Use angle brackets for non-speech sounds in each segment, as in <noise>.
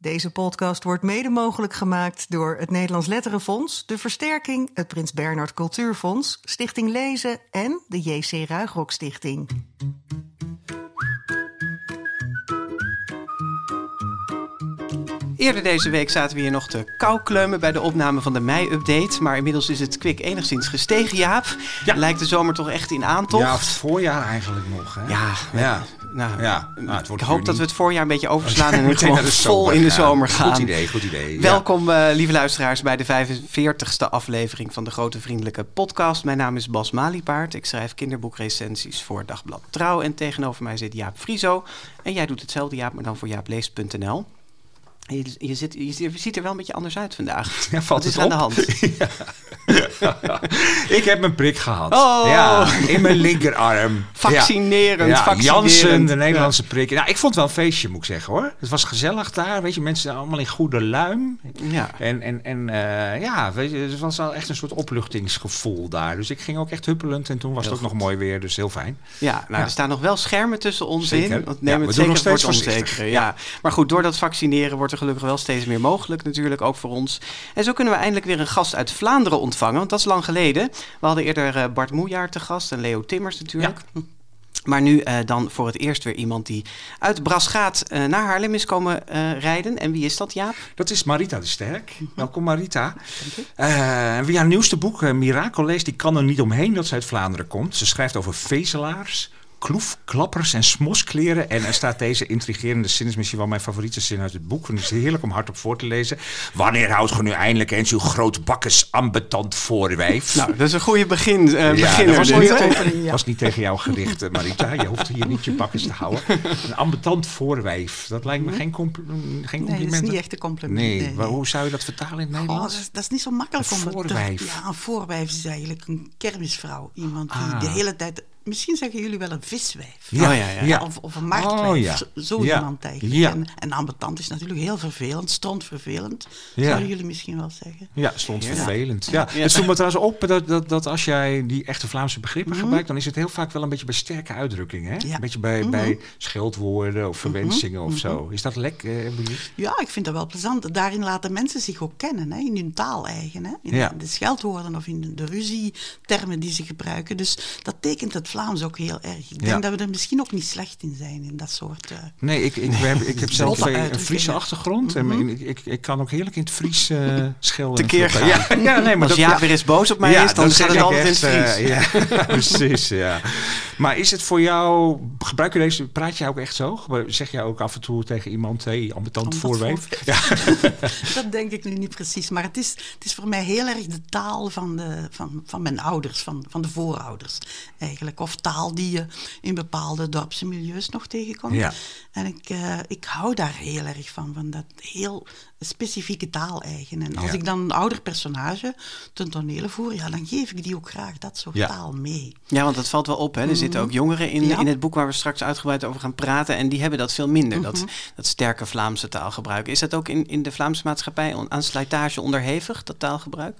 Deze podcast wordt mede mogelijk gemaakt door het Nederlands Letterenfonds, de Versterking, het Prins Bernhard Cultuurfonds, Stichting Lezen en de JC Ruigrok Stichting. Eerder deze week zaten we hier nog te koukleumen bij de opname van de mei-update. Maar inmiddels is het kwik enigszins gestegen, Jaap. Ja. Lijkt de zomer toch echt in aantocht. Ja, het voorjaar eigenlijk nog. Hè? Ja, ja. Nou, Ja, nou, het wordt ik hoop dat we het voorjaar een beetje overslaan en Meteen gewoon vol in de zomer gaan. Goed idee, goed idee. Welkom, eh, lieve luisteraars, bij de 45ste aflevering van de Grote Vriendelijke Podcast. Mijn naam is Bas Maliepaard. Ik schrijf kinderboekrecensies voor Dagblad Trouw. En tegenover mij zit Jaap Frieso. En jij doet hetzelfde, Jaap, maar dan voor jaapleest.nl. Je, je, zit, je, ziet- je ziet er wel een beetje anders uit vandaag. <laughs> Ja, Wat is er aan de hand? <laughs> <laughs> Ik heb mijn prik gehad. Oh. Ja, in mijn linkerarm. Vaccinerend, Ja, vaccinerend. Jansen, de Nederlandse prik. Nou, ik vond het wel een feestje, moet ik zeggen hoor. Het was gezellig daar, weet je, mensen allemaal in goede luim. Ja. En, en, en eh, ja, weet je, het was wel echt een soort opluchtingsgevoel daar. Dus ik ging ook echt huppelend en toen was Heel het ook nog mooi weer, dus heel fijn. Ja, nou, er staan nog wel schermen tussen ons Zeker. in. Want neem het zeker nog voor steeds het voorzichtig. onzekere. Ja. Maar goed, door dat vaccineren wordt er gelukkig wel steeds meer mogelijk natuurlijk, ook voor ons. En zo kunnen we eindelijk weer een gast uit Vlaanderen ontvangen, want dat is lang geleden. We hadden eerder eh, Bart Moejaar te gast en Leo Timmers natuurlijk. <laughs> Maar nu eh, dan voor het eerst weer iemand die uit Brasgaat eh naar Haarlem is komen rijden. En wie is dat, Jaap? Dat is Marita de Sterk. Welkom Marita. Wie haar nieuwste boek Mirakel leest, die kan er niet omheen dat ze uit Vlaanderen komt. Ze schrijft over vezelaars, kloefklappers en smoskleren. En er staat deze intrigerende zin, is misschien wel mijn favoriete zin uit het boek. En het is heerlijk om hardop voor te lezen. Wanneer houdt ge nu eindelijk eens uw groot bakkes ambetant voorwijf? <laughs> Nou, dat is een goede begin, eh, Ja, beginner. dat was dit. niet, tegen, ja. was niet tegen jou gericht, eh, Marita. Je hoeft hier niet je bakkes te houden. Een ambetant voorwijf, dat lijkt me geen, compl- geen Nee, dat compliment. is niet echt een compliment. Nee, maar hoe zou je dat vertalen in het Oh, Nederlands? dat, is, dat is niet zo makkelijk Een om te- voorwijf. Ja, een voorwijf is eigenlijk een kermisvrouw. Iemand die Ah. de hele tijd... Misschien zeggen jullie wel een viswijf. Ja, ja, ja. ja. Of, of een marktwijf. Oh, ja. Zo, iemand eigenlijk. Ja. En, en ambetant is natuurlijk heel vervelend. Stond vervelend. Ja. Zouden jullie misschien wel zeggen. Ja, stond Ja. vervelend. Ja. Ja. Het viel me trouwens op dat, dat, dat als jij die echte Vlaamse begrippen Mhm. gebruikt, dan is het heel vaak wel een beetje bij sterke uitdrukkingen. Hè? Ja. Een beetje bij, Mhm. bij scheldwoorden of verwensingen of zo. Is dat lek? eh, bedoel je? Ja, ik vind dat wel plezant. Daarin laten mensen zich ook kennen, hè, in hun taal eigen. Hè, in Ja. de scheldwoorden of in de ruzietermen die ze gebruiken. Dus dat tekent het Vlaams ook heel erg. Ik denk Ja. dat we er misschien ook niet slecht in zijn, in dat soort... eh, Nee, ik, ik, we hebben- ik heb zelf <laughs> een. Friese achtergrond. En ik, ik, ik kan ook heerlijk in het Fries eh schelden. en Tekeer vloeken. gaan. Ja, ja, nee, maar Als dat, weer eens boos op mij is, dan dat gaat zeg het altijd in het echt, Fries. eh, ja, <laughs> <laughs> precies, ja. Maar is het voor jou, gebruik je deze, praat je ook echt zo? Zeg jij ook af en toe tegen iemand, hé, hey, ambetant voorwijf? Ja. dat denk ik nu niet precies. Maar het is, het is voor mij heel erg de taal van, de, van, van mijn ouders, van, van de voorouders eigenlijk. Of taal die je in bepaalde dorpse milieus nog tegenkomt. Ja. En ik, eh, ik hou daar heel erg van, van dat heel specifieke taal eigen. En als Ja. ik dan een ouder personage ten tonele voer, ja, dan geef ik die ook graag dat soort Ja. taal mee. Ja, want dat valt wel op. Hè. Er zitten ook jongeren in, Mhm. Ja. in het boek waar we straks uitgebreid over gaan praten. En die hebben dat veel minder, dat, Mhm. dat sterke Vlaamse taalgebruik. Is dat ook in, in de Vlaamse maatschappij aan slijtage onderhevig, dat taalgebruik?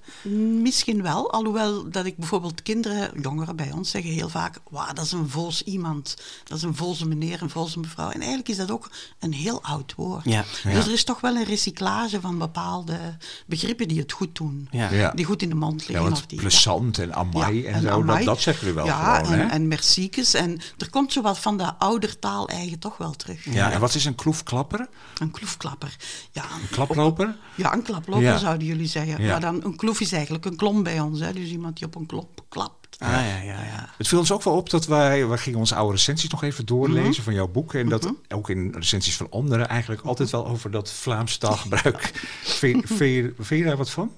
Misschien wel, alhoewel dat ik bijvoorbeeld kinderen, jongeren bij ons zeggen heel vaak, wauw, dat is een vols iemand, dat is een volse meneer, een volse mevrouw. En eigenlijk is dat ook een heel oud woord. Ja. Dus er is toch wel een recyclage van bepaalde begrippen die het goed doen, Ja. Ja. die goed in de mond Ja, liggen. want of die, plezant en amai Ja, en, zo, amai. Dat, dat zeggen we wel ja, gewoon, en, hè? en merciekes. En er komt zo wat van de oudertaal eigen toch wel terug. ja, en wat is een kloefklapper? Een kloefklapper. Ja, een Klaploper? Ja, een klaploper Ja. zouden jullie zeggen. Ja. Maar dan, een kloef is eigenlijk een klomp bij ons. Hè? Dus iemand die op een klop klapt. Ah, ja, ja, ja. Het viel ons ook wel op dat wij, wij gingen onze oude recensies nog even doorlezen van jouw boek. En dat ook in recensies van anderen eigenlijk altijd wel over dat Vlaams taalgebruik. vind, vind, je, vind je daar wat van?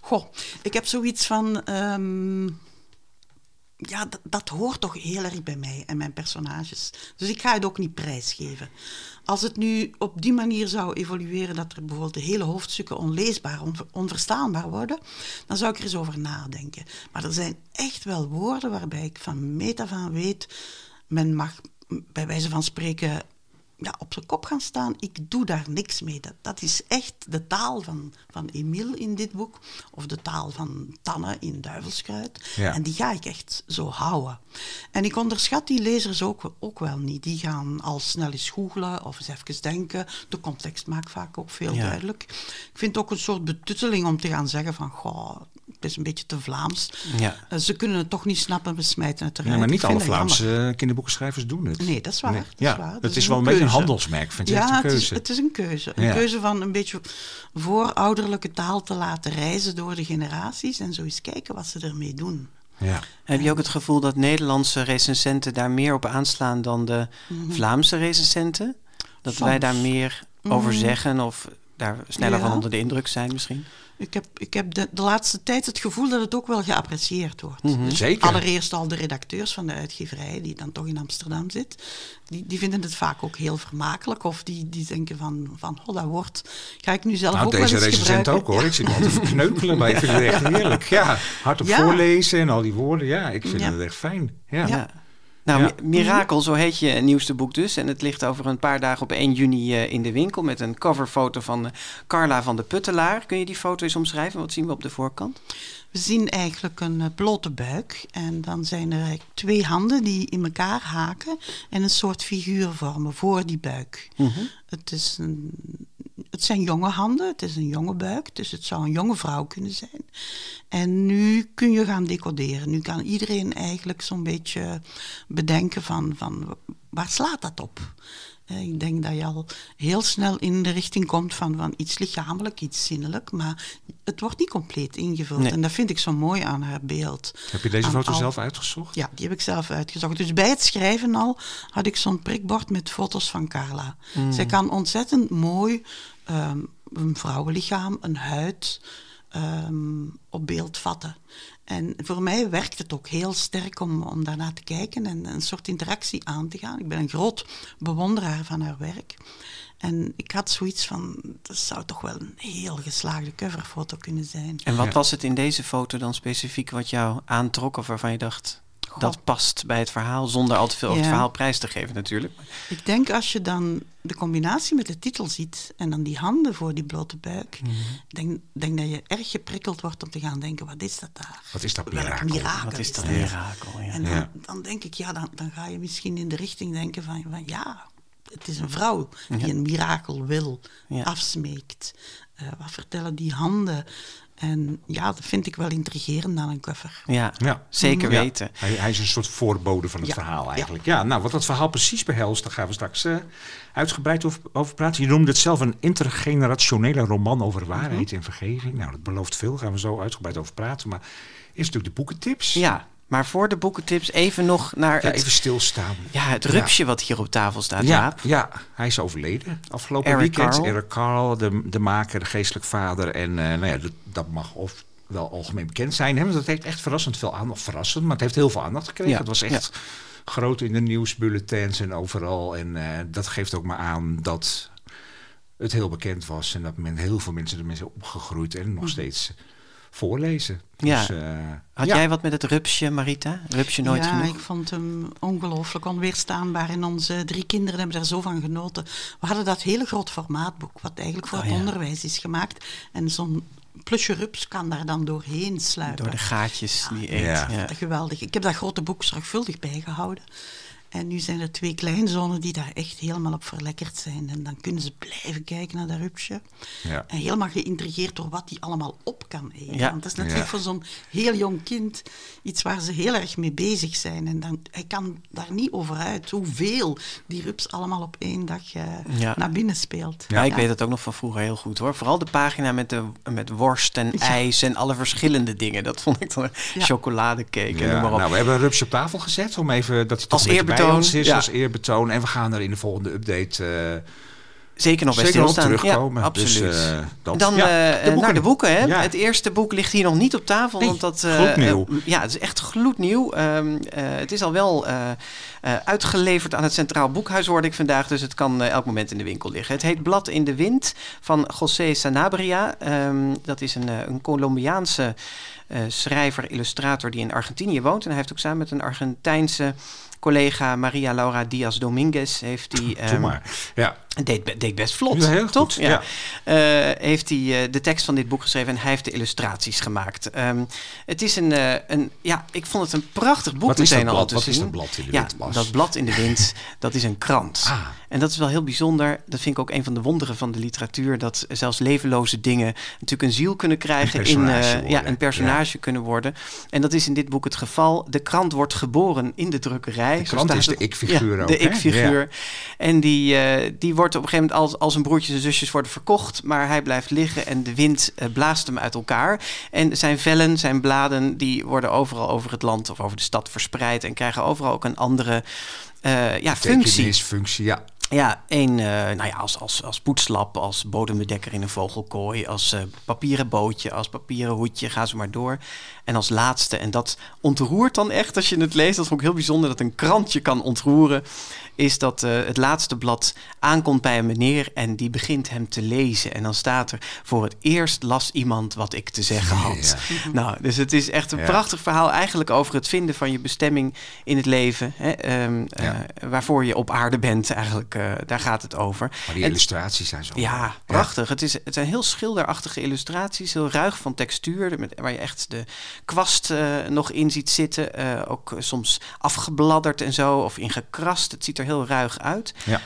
Goh, ik heb zoiets van... ehm, ja, dat, hoort toch heel erg bij mij en mijn personages. Dus ik ga het ook niet prijsgeven. Als het nu op die manier zou evolueren dat er bijvoorbeeld de hele hoofdstukken onleesbaar, onver- onverstaanbaar worden, dan zou ik er eens over nadenken. Maar er zijn echt wel woorden waarbij ik van meet af aan weet, men mag bij wijze van spreken ja, op zijn kop gaan staan. Ik doe daar niks mee. Dat, dat is echt de taal van, van Emile in dit boek. Of de taal van Tanne in Duivelskruid. Ja. En die ga ik echt zo houden. En ik onderschat die lezers ook, ook wel niet. Die gaan al snel eens googlen of eens even denken. De context maakt vaak ook veel Ja. duidelijk. Ik vind het ook een soort betutteling om te gaan zeggen van... Goh, het is een beetje te Vlaams. Ja. Eh, Ze kunnen het toch niet snappen, we smijten het eruit. Ja, maar niet alle jammer. Vlaamse kinderboekenschrijvers doen het. Nee, dat is waar. Nee. Dat is ja, waar. Dat het is wel een beetje een keuze. handelsmerk. Vind je Ja, een het keuze? is, het is een keuze. Een Ja. keuze van een beetje voorouderlijke taal te laten reizen door de generaties en zo eens kijken wat ze ermee doen. ja. Heb je ook het gevoel dat Nederlandse recensenten daar meer op aanslaan dan de Vlaamse recensenten? Dat wij daar meer over zeggen of daar sneller van onder de indruk zijn misschien? Ik heb, ik heb de, de laatste tijd het gevoel dat het ook wel geapprecieerd wordt. Mhm. Dus Zeker. Allereerst al de redacteurs van de uitgeverij, die dan toch in Amsterdam zit, die, die vinden het vaak ook heel vermakelijk. Of die, die denken van, van, oh dat wordt, ga ik nu zelf Nou, ook wel deze eens recensent gebruiken. ook hoor. Ik zit me altijd te verkneukelen, maar ik vind het echt <laughs> heerlijk. Ja, hardop Ja. voorlezen en al die woorden. Ja, ik vind Ja. het echt fijn. Ja. Nou, Ja. Mirakel, zo heet je nieuwste boek dus. En het ligt over een paar dagen op 1 juni eh, in de winkel... met een coverfoto van eh, Carla van de Puttelaar. Kun je die foto eens omschrijven? Wat zien we op de voorkant? We zien eigenlijk een eh, blote buik en dan zijn er eigenlijk twee handen die in elkaar haken en een soort figuur vormen voor die buik. Het, is een, het zijn jonge handen, het is een jonge buik, dus het zou een jonge vrouw kunnen zijn. En nu kun je gaan decoderen. Nu kan iedereen eigenlijk zo'n beetje bedenken van, van waar slaat dat op? Eh, Ik denk dat je al heel snel in de richting komt van, van iets lichamelijk, iets zinnelijk, maar het wordt niet compleet ingevuld. Nee. En dat vind ik zo mooi aan haar beeld. Heb je deze Aan foto al- zelf uitgezocht? Ja, die heb ik zelf uitgezocht. Dus bij het schrijven al had ik zo'n prikbord met foto's van Carla. Zij kan ontzettend mooi ehm, een vrouwenlichaam, een huid ehm, op beeld vatten. En voor mij werkt het ook heel sterk om, om daarnaar te kijken en een soort interactie aan te gaan. Ik ben een groot bewonderaar van haar werk. En ik had zoiets van, dat zou toch wel een heel geslaagde coverfoto kunnen zijn. En wat Ja. was het in deze foto dan specifiek wat jou aantrok... of waarvan je dacht, dat past bij het verhaal... zonder al te veel het verhaal prijs te geven natuurlijk. Ik denk als je dan de combinatie met de titel ziet en dan die handen voor die blote buik, denk, denk dat je erg geprikkeld wordt om te gaan denken, wat is dat daar? Wat is dat mirakel? mirakel Wat is dat dat? mirakel? Ja. En dan, dan denk ik, ja, dan, dan ga je misschien in de richting denken van, van ja, het is een vrouw die Ja. een mirakel wil, Ja. afsmeekt. Eh, wat vertellen die handen? En ja, dat vind ik wel intrigerend aan een cover. Ja, Ja. zeker Ja. weten. Hij, hij is een soort voorbode van het Ja, verhaal eigenlijk. Ja. nou, wat dat verhaal precies behelst, daar gaan we straks eh, uitgebreid over, over praten. Je noemde het zelf een intergenerationele roman over waarheid Mhm. en vergeving. Nou, dat belooft veel, daar gaan we zo uitgebreid over praten. Maar eerst natuurlijk de boekentips. Ja, maar voor de boekentips even nog naar Ja, het, even stilstaan. ja, het rupsje wat hier op tafel staat, Ja, Jaap. ja, hij is overleden afgelopen Eric weekend. Carle. Eric Carle, de, de maker, de geestelijk vader. En eh, nou ja, dat, dat mag of wel algemeen bekend zijn. Hè? Want dat heeft echt verrassend veel aandacht. Verrassend, maar het heeft heel veel aandacht gekregen. Ja, Het was echt groot in de nieuwsbulletins en overal. En eh, dat geeft ook maar aan dat het heel bekend was. En dat men, heel veel mensen ermee zijn opgegroeid en nog steeds voorlezen. Ja. Dus, eh, Had ja. jij wat met het rupsje, Marita? Rupsje nooit ja, genoeg? ik vond hem ongelooflijk onweerstaanbaar. En onze drie kinderen hebben daar zo van genoten. We hadden dat hele groot formaatboek, wat eigenlijk voor Oh, het ja. onderwijs is gemaakt. En zo'n plusje rups kan daar dan doorheen sluipen. Door de gaatjes die eet. Ja. Ja. Geweldig. Ik heb dat grote boek zorgvuldig bijgehouden. En nu zijn er twee kleinzonen die daar echt helemaal op verlekkerd zijn. En dan kunnen ze blijven kijken naar dat rupsje. Ja. En helemaal geïntrigeerd door wat die allemaal op kan eten. Ja. Want dat is natuurlijk Ja. voor zo'n heel jong kind iets waar ze heel erg mee bezig zijn. En dan, hij kan daar niet over uit hoeveel die rups allemaal op één dag eh, Ja. naar binnen speelt. Ja, ik weet het ook nog van vroeger heel goed hoor. Vooral de pagina met, de, met worst en ijs en alle verschillende dingen. Dat vond ik dan Ja. chocoladecake en noem maar op. nou, we hebben een rupsje op tafel gezet om even dat hij toch Als een eerbetoon, ons is ja. als eerbetoon. En we gaan er in de volgende update eh, Zeker nog bij Zeker stilstaan. terugkomen. Ja, Dus, absoluut. eh, dat. Dan Ja, eh, de eh, boeken. naar de boeken. Hè? Ja. Het eerste boek ligt hier nog niet op tafel. Nee, want dat, eh, gloednieuw. ja, het is echt gloednieuw. Ehm, eh, het is al wel eh, eh, uitgeleverd aan het Centraal Boekhuis, hoorde ik vandaag. Dus het kan elk moment in de winkel liggen. Het heet Blad in de Wind van José Sanabria. Ehm, dat is een, eh, een Colombiaanse eh, schrijver, illustrator die in Argentinië woont. En hij heeft ook samen met een Argentijnse collega Maria Laura Diaz Dominguez heeft die... Doe ehm, maar. Ja. Deed, deed best vlot, Ja, heel toch? goed, ja. Eh, heeft hij eh, de tekst van dit boek geschreven en hij heeft de illustraties gemaakt. Ehm, het is een, eh, een, ja, ik vond het een prachtig boek Wat is meteen al te Wat zien. is dat blad in de ja, wind, Bas? dat blad in de wind, <laughs> dat is een krant. Ah. En dat is wel heel bijzonder. Dat vind ik ook een van de wonderen van de literatuur. Dat zelfs levenloze dingen natuurlijk een ziel kunnen krijgen. Een in, ja, een personage kunnen worden. En dat is in dit boek het geval. De krant wordt geboren in de drukkerij. De krant is de ik-figuur Ja, ook, De ik-figuur. En die, die wordt op een gegeven moment als, als een broertjes en zusjes worden verkocht. Maar hij blijft liggen en de wind eh, blaast hem uit elkaar. En zijn vellen, zijn bladen, die worden overal over het land of over de stad verspreid. En krijgen overal ook een andere eh, ja, functie. Functie, ja. Ja, één, eh, nou ja, als, als, als poetslap, als bodembedekker in een vogelkooi, als eh, papieren bootje, als papieren hoedje, ga zo maar door. En als laatste, en dat ontroert dan echt als je het leest, dat vond ik heel bijzonder, dat een krantje kan ontroeren, is dat eh, het laatste blad aankomt bij een meneer en die begint hem te lezen. En dan staat er, voor het eerst las iemand wat ik te zeggen had. Nou, dus het is echt een Ja. prachtig verhaal eigenlijk over het vinden van je bestemming in het leven, hè, ehm, Ja. eh, waarvoor je op aarde bent eigenlijk, eh, daar gaat het over. Maar die En- illustraties zijn zo. ja, prachtig. Het, is, het zijn heel schilderachtige illustraties, heel ruig van textuur, met, waar je echt de kwast eh, nog in ziet zitten. eh, ook soms afgebladderd en zo, of ingekrast. Het ziet er heel ruig uit. Ja.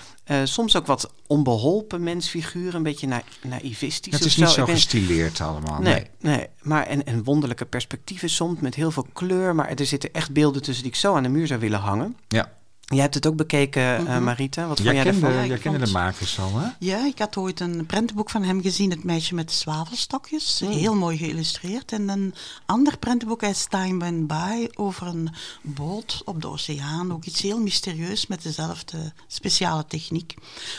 Soms ook wat onbeholpen mensfiguren, een beetje na naivistisch Het is niet zo. weet- gestileerd allemaal. Nee, Nee. nee. maar en, en wonderlijke perspectieven soms met heel veel kleur. Maar er zitten echt beelden tussen die ik zo aan de muur zou willen hangen. Ja. Jij hebt het ook bekeken, eh, Marita. Wat vond Jij ervan? Ja, jij kende de makers al, hè? Ja, ik had ooit een prentenboek van hem gezien, Het meisje met de zwavelstokjes. Heel mooi geïllustreerd. En een ander prentenboek, As Time Went By, over een boot op de oceaan. Ook iets heel mysterieus met dezelfde speciale techniek.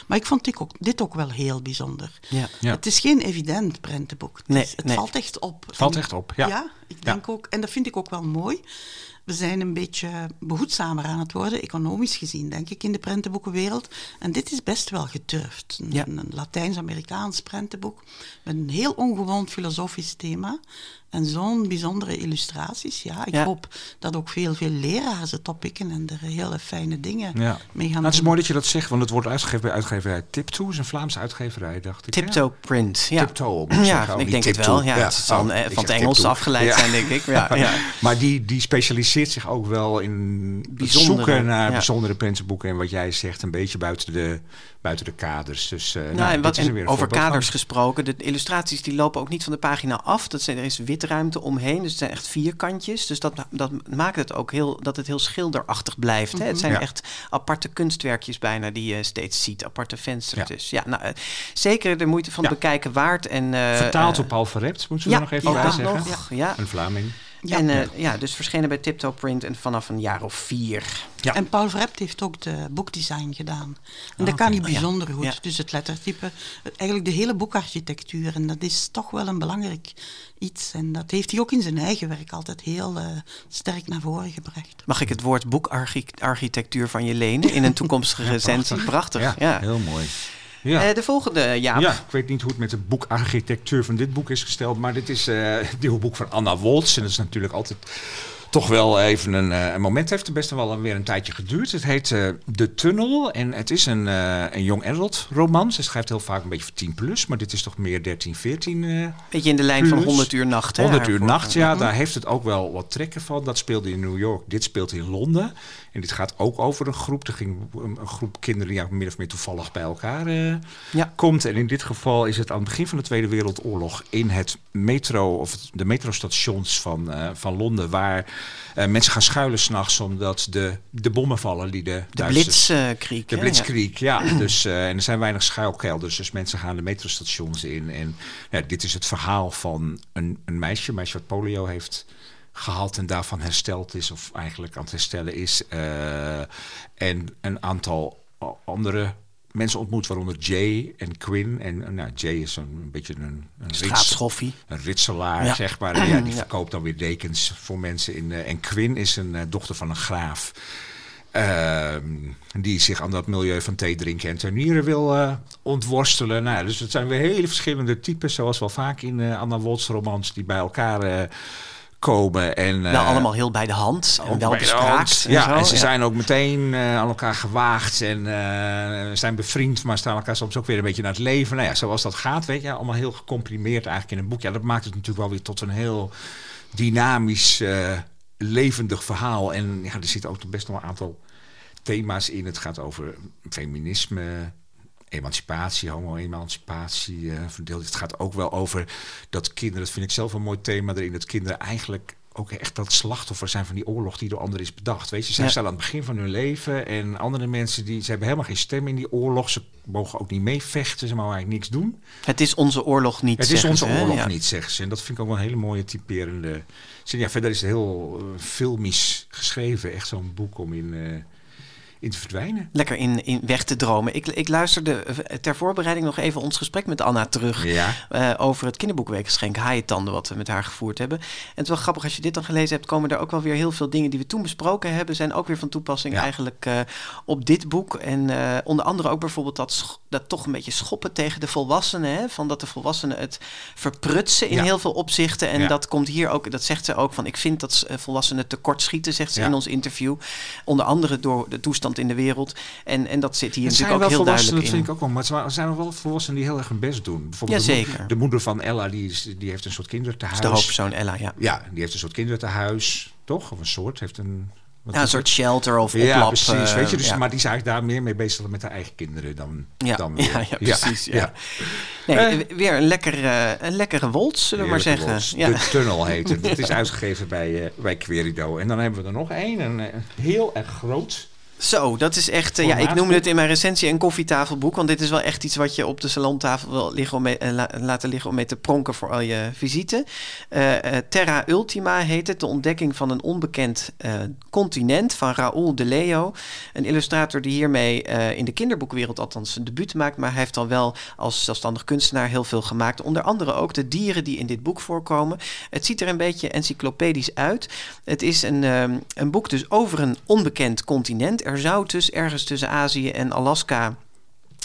Maar ik vond dit ook, dit ook wel heel bijzonder. Ja. Ja. Het is geen evident prentenboek. Het, Nee, is- het nee. valt echt op. Valt echt op, ja. Ja, ik denk ook, en dat vind ik ook wel mooi. We zijn een beetje behoedzamer aan het worden, economisch gezien, denk ik, in de prentenboekenwereld. En dit is best wel gedurfd. Een, Ja. een Latijns-Amerikaans prentenboek met een heel ongewoon filosofisch thema. En zo'n bijzondere illustraties. Ja, ik Ja. hoop dat ook veel, veel leraars het oppikken en er hele fijne dingen Ja. mee gaan Nou, het is doen. mooi dat je dat zegt, want het wordt uitgegeven bij uitgeverij Tiptoe. Is een Vlaamse uitgeverij, dacht ik. Tiptoe Print. Ja, Tiptoe, ik ja zeggen, oh, ik denk het wel. Ja, Ja. Het zal Oh, eh, van het Engels tiptoe. afgeleid Ja. zijn, denk ik. Ja, <laughs> ja. Maar die, die specialiseert zich ook wel in Bijzondere, zoeken naar ja. bijzondere prentenboeken. En wat jij zegt, een beetje buiten de, buiten de kaders. Dus uh, Nou, en wat, en over kaders gesproken, de illustraties die lopen ook niet van de pagina af. Dat zijn, er is witruimte omheen, dus het zijn echt vierkantjes. Dus dat, dat maakt het ook heel, dat het heel schilderachtig blijft. Hè? Het zijn Ja. echt aparte kunstwerkjes bijna die je steeds ziet, aparte vensters. Ja. Dus ja, nou, eh, zeker de moeite van Ja. bekijken waard. En, eh, Vertaald eh, op Paul Verrept, moeten we nog even bij zeggen. nog. Ja. Een Vlaming. Ja. En eh, ja, dus verschenen bij Tiptoe Print en vanaf een jaar of vier. Ja. En Paul Verhept heeft ook de boekdesign gedaan. En dat oké. kan hij Oh, ja. bijzonder goed. Ja. Dus het lettertype, eigenlijk de hele boekarchitectuur. En dat is toch wel een belangrijk iets. En dat heeft hij ook in zijn eigen werk altijd heel eh, sterk naar voren gebracht. Mag ik het woord boekarchitectuur van je lenen in een toekomstige recensie? Prachtig. Ja, ja. heel mooi. Ja. Eh, de volgende, ja. Ja, ik weet niet hoe het met de boekarchitectuur van dit boek is gesteld, maar dit is eh, het nieuwe boek van Anna Woltz. En dat is natuurlijk altijd toch wel even een, eh, een moment. Het heeft er best wel weer een tijdje geduurd. Het heet eh, De Tunnel en het is een, eh een young adult roman. Ze schrijft heel vaak een beetje voor 10 plus, maar dit is toch meer 13, 14 eh Beetje in de lijn van Plus 100 uur nacht. hè, 100 haar uur nacht, ja, daar heeft het ook wel wat trekken van. Dat speelde in New York, dit speelt in Londen. En dit gaat ook over een groep. Er ging een, een groep kinderen die ja, min of meer toevallig bij elkaar Ja. komt. En in dit geval is het aan het begin van de Tweede Wereldoorlog in het metro of de metrostations van, van Londen, waar eh, mensen gaan schuilen s'nachts omdat de, de bommen vallen die de, De Blitzkrieg. de Blitzkrieg, ja. Dus, eh, en er zijn weinig schuilkelders, dus mensen gaan de metrostations in. En ja, dit is het verhaal van een, een meisje, een meisje wat polio heeft gehad en daarvan hersteld is, of eigenlijk aan het herstellen is. eh, en een aantal andere mensen ontmoet, waaronder Jay en Quinn. En eh, nou, Jay is een, een beetje een, een, rits, een ritselaar, Ja. zeg maar. En ja, die verkoopt dan weer dekens voor mensen. In, eh, en Quinn is een eh, dochter van een graaf. Ehm, die zich aan dat milieu van thee drinken en tuinieren wil eh, ontworstelen. Nou, dus het zijn weer hele verschillende types, zoals wel vaak in eh, Anna Woltz romans, die bij elkaar komen. En, Wel eh, allemaal heel bij de hand en wel bespraakt. en ja, zo, en ze ja. zijn ook meteen eh, aan elkaar gewaagd en eh, zijn bevriend, maar staan elkaar soms ook weer een beetje naar het leven. Nou ja, zoals dat gaat, weet je, allemaal heel gecomprimeerd eigenlijk in een boek. Ja, dat maakt het natuurlijk wel weer tot een heel dynamisch, levendig verhaal. En ja, er zitten ook best nog een aantal thema's in. Het gaat over feminisme, emancipatie, homo-emancipatie. eh, verdeeld. Het gaat ook wel over dat kinderen, dat vind ik zelf een mooi thema erin, dat kinderen eigenlijk ook echt dat slachtoffer zijn van die oorlog die door anderen is bedacht. Weet je, zij Ja. staan aan het begin van hun leven en andere mensen die ze hebben helemaal geen stem in die oorlog. Ze mogen ook niet meevechten, ze mogen eigenlijk niks doen. Het is onze oorlog niet, Het is onze ze, oorlog Ja. niet, zeggen ze. En dat vind ik ook wel een hele mooie typerende zin. Ja, verder is het heel eh, filmisch geschreven. Echt zo'n boek om in, eh, in te verdwijnen. Lekker in, in weg te dromen. Ik, ik luisterde eh, ter voorbereiding nog even ons gesprek met Anna terug. Ja. eh, over het kinderboekweekgeschenk Haaientanden, wat we met haar gevoerd hebben. En het is wel grappig, als je dit dan gelezen hebt, komen er ook wel weer heel veel dingen die we toen besproken hebben, zijn ook weer van toepassing Ja. eigenlijk eh, op dit boek. En onder andere ook bijvoorbeeld dat, dat toch een beetje schoppen tegen de volwassenen. Hè? Van dat de volwassenen het verprutsen in Ja. heel veel opzichten. En dat komt hier ook, dat zegt ze ook van, ik vind dat volwassenen tekort schieten, zegt ze in ons interview. Onder andere door de toestand in de wereld. En, en dat zit hier Het natuurlijk ook heel duidelijk dat in. vind ik ook wel. Maar het zijn- er zijn wel volwassenen die heel erg hun best doen. Bijvoorbeeld de, moeder van Ella, die, is, die heeft een soort Dat kinderthuis. is de hoofdpersoon Ella, ja. Ja, die heeft een soort kinderthuis, toch? Of een soort, heeft een... wat Ja, een soort het? shelter of Ja, oplap. precies. eh, weet je, dus, ja. Maar die is eigenlijk daar meer mee bezig dan met haar eigen kinderen dan, Ja, dan ja, weer. ja, precies. Ja. Nee, Eh. weer een lekkere, een lekkere wolts, zullen we maar zeggen. Ja. De Tunnel heet het. <laughs> Het is uitgegeven bij, eh, bij Querido. En dan hebben we er nog één, een, eh, heel erg groot. Zo, dat is echt. eh, ja, ik noemde het in mijn recensie een koffietafelboek. Want dit is wel echt iets wat je op de salontafel wil liggen om mee, eh, la- laten liggen om mee te pronken voor al je visite. Eh, Terra Ultima heet het. De ontdekking van een onbekend continent van Raoul de Leo. Een illustrator die hiermee in de kinderboekwereld althans zijn debuut maakt. Maar hij heeft al wel als zelfstandig kunstenaar heel veel gemaakt. Onder andere ook de dieren die in dit boek voorkomen. Het ziet er een beetje encyclopedisch uit. Het is een, ehm, een boek dus over een onbekend continent. Er zou dus ergens tussen Azië en Alaska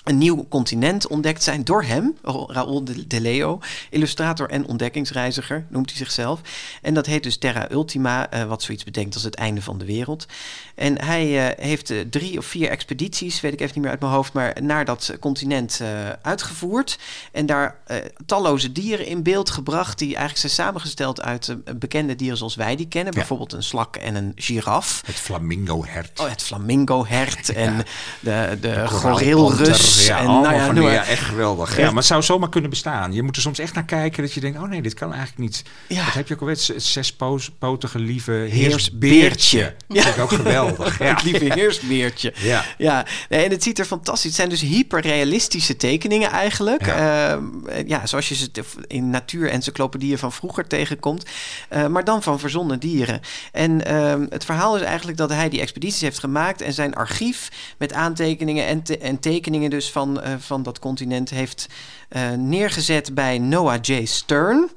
een nieuw continent ontdekt zijn door hem, Raoul de, de Leo, illustrator en ontdekkingsreiziger, noemt hij zichzelf. En dat heet dus Terra Ultima, eh, wat zoiets betekent als het einde van de wereld. En hij eh, heeft eh, drie of vier expedities, weet ik even niet meer uit mijn hoofd, maar naar dat continent uitgevoerd. En daar talloze dieren in beeld gebracht, die eigenlijk zijn samengesteld uit bekende dieren zoals wij die kennen. Ja. Bijvoorbeeld een slak en een giraf. Het flamingo-hert. Oh, het flamingo-hert <laughs> en de, de Koraalpanter, gorilrus. Ja, en, allemaal nou ja, van ja, echt geweldig. Ja, maar het zou zomaar kunnen bestaan. Je moet er soms echt naar kijken dat je denkt... oh nee, dit kan eigenlijk niet. Ja. Wat heb je ook alweer? Het zespotige lieve Heersbeertje. heersbeertje. Dat vind ik ook geweldig. <laughs> Ja. Het lieve heersbeertje. Ja. Ja, nee, en het ziet er fantastisch. Het zijn dus hyperrealistische tekeningen eigenlijk. Ja. Ehm, ja, zoals je ze in natuur-encyclopedieën van vroeger tegenkomt. Eh, maar dan van verzonnen dieren. En ehm, het verhaal is eigenlijk dat hij die expedities heeft gemaakt... en zijn archief met aantekeningen en, te- en tekeningen dus van, eh, van dat continent... heeft eh, neergezet bij Noah J. Stern...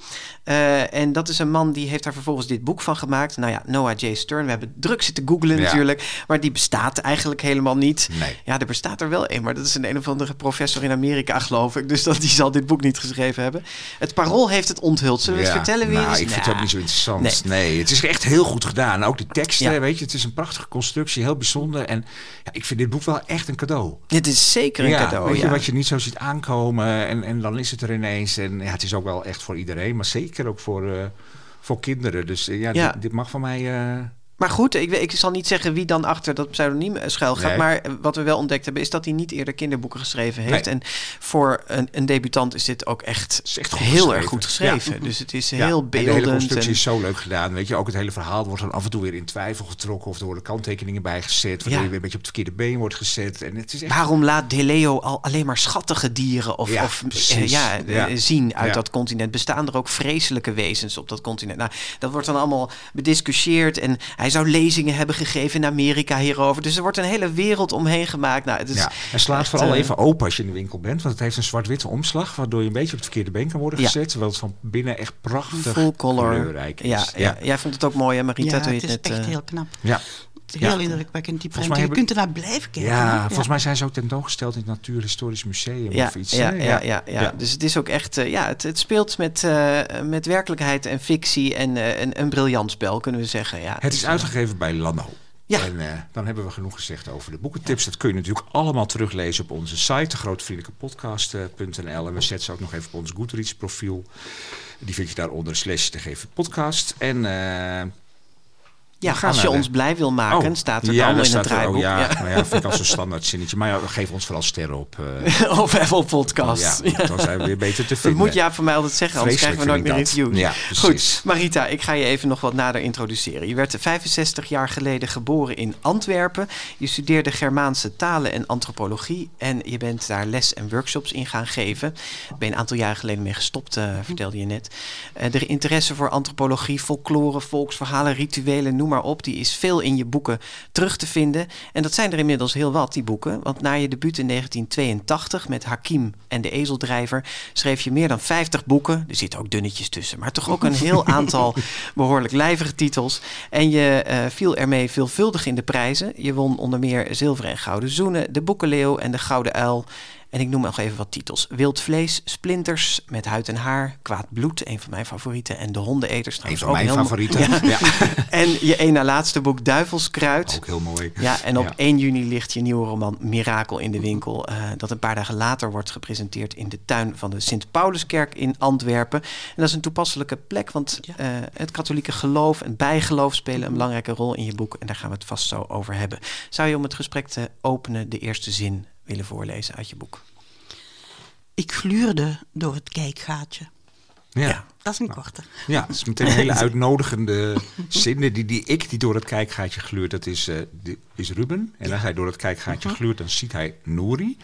Eh, en dat is een man die heeft daar vervolgens dit boek van gemaakt. Nou ja, Noah J. Stern. We hebben druk zitten googlen Ja. natuurlijk. Maar die bestaat eigenlijk helemaal niet. Nee. Ja, er bestaat er wel een. Maar dat is een een of andere professor in Amerika, geloof ik. Dus dat, die zal dit boek niet geschreven hebben. Het Parool heeft het onthuld. Zullen we Ja. het vertellen wie nou, ik vind het ook niet zo interessant. nee. Nee. het is echt heel goed gedaan. Ook de teksten, Ja. weet je, het is een prachtige constructie, heel bijzonder. En ja, ik vind dit boek wel echt een cadeau. Dit is zeker een ja, cadeau. weet je, wat je niet zo ziet aankomen en, en dan is het er ineens. En ja, het is ook wel echt voor iedereen, maar zeker ook voor, eh, voor kinderen. Dus eh, ja, Ja. Dit, dit mag van mij... Maar goed, ik, ik zal niet zeggen wie dan achter dat pseudoniem eh, schuil gaat. Nee. Maar eh, wat we wel ontdekt hebben, is dat hij niet eerder kinderboeken geschreven heeft. Nee. En voor een, een debutant is dit ook echt, echt heel geschreven. erg goed geschreven. Dus het is ja, heel en de hele beeldend. constructie en- is zo leuk gedaan. Weet je, ook het hele verhaal wordt dan af en toe weer in twijfel getrokken. Of er worden kanttekeningen bijgezet. Waardoor Ja. je weer een beetje op het verkeerde been wordt gezet. En het is echt Waarom laat De Leo al alleen maar schattige dieren of, Ja, of eh, zien uit dat continent? Bestaan er ook vreselijke wezens op dat continent? Nou, dat wordt dan allemaal bediscussieerd. En hij zou lezingen hebben gegeven in Amerika hierover. Dus er wordt een hele wereld omheen gemaakt. Nou, het is Ja, en slaat echt, vooral eh, even open als je in de winkel bent. Want het heeft een zwart-witte omslag. Waardoor je een beetje op het verkeerde been kan worden Ja. gezet. Terwijl het van binnen echt prachtig full color. kleurrijk is. Ja, ja. jij vond het ook mooi, hè, Marita? Ja, toen je het is net, echt eh, heel knap. Ja. Heel Ja. indrukwekkend, die mij Je kunt ernaar blijven kijken. Ja, volgens mij zijn ze ook tentoongesteld in het Natuurhistorisch Museum Ja, of iets. ja, ja, ja, ja. Dus het is ook echt, eh, ja, het, het speelt met, eh, met werkelijkheid en fictie en eh, een, een briljant spel, kunnen we zeggen. Ja, Het is eh, uitgegeven bij Lano. Ja. En dan hebben we genoeg gezegd over de boekentips. Dat kun je natuurlijk allemaal teruglezen op onze site, degrootvriendelijkepodcast.nl. En we zetten ze ook nog even op ons Goodreads profiel. Die vind je daaronder slash de geven podcast. En Ja, als je de- ons blij wil maken, Oh, staat er ja, dan in het er- draaiboek. Oh, ja, Ja. Nou ja, vind ik als een standaard zinnetje. Maar ja, geef ons vooral sterren op. eh, <laughs> of Apple Podcast. ja, dan zijn we weer beter te Dat vinden. moet ja voor mij altijd zeggen, anders Vreselijk krijgen we nooit meer dat. reviews. Ja, precies. Goed, Marita, ik ga je even nog wat nader introduceren. Je werd 65 jaar geleden geboren in Antwerpen. Je studeerde Germaanse talen en antropologie. En je bent daar les en workshops in gaan geven. Daar ben je een aantal jaren geleden mee gestopt, eh, vertelde je net. Eh, de interesse voor antropologie, folklore, volksverhalen, rituelen, noem maar op... die is veel in je boeken terug te vinden. En dat zijn er inmiddels heel wat, die boeken. Want na je debuut in 1982 met Hakim en de Ezeldrijver... schreef je meer dan 50 boeken. Er zitten ook dunnetjes tussen, maar toch ook een heel <laughs> aantal behoorlijk lijvige titels. En je eh, viel ermee veelvuldig in de prijzen. Je won onder meer Zilveren en Gouden Zoenen, de Boekenleeuw en de Gouden Uil... En ik noem nog even wat titels. Wild vlees, splinters met huid en haar, kwaad bloed, een van mijn favorieten. En de hondeneters Een van ook mijn favorieten. Ja. <laughs> En je één na laatste boek Duivelskruid. Ook heel mooi. Ja, en op Ja. 1 juni ligt je nieuwe roman Mirakel in de winkel. eh, dat een paar dagen later wordt gepresenteerd in de tuin van de Sint-Pauluskerk in Antwerpen. En dat is een toepasselijke plek, want Ja. eh, het katholieke geloof en bijgeloof spelen een belangrijke rol in je boek. En daar gaan we het vast zo over hebben. Zou je om het gesprek te openen de eerste zin willen voorlezen uit je boek? Ik gluurde door het kijkgaatje. Ja. Ja. Dat is een korte. Ja, dat is meteen een hele <laughs> uitnodigende zinnen. Die, die ik die door het kijkgaatje gluurt, dat is, eh, die- is Ruben. En als hij door het kijkgaatje gluurt, dan ziet hij Nouri.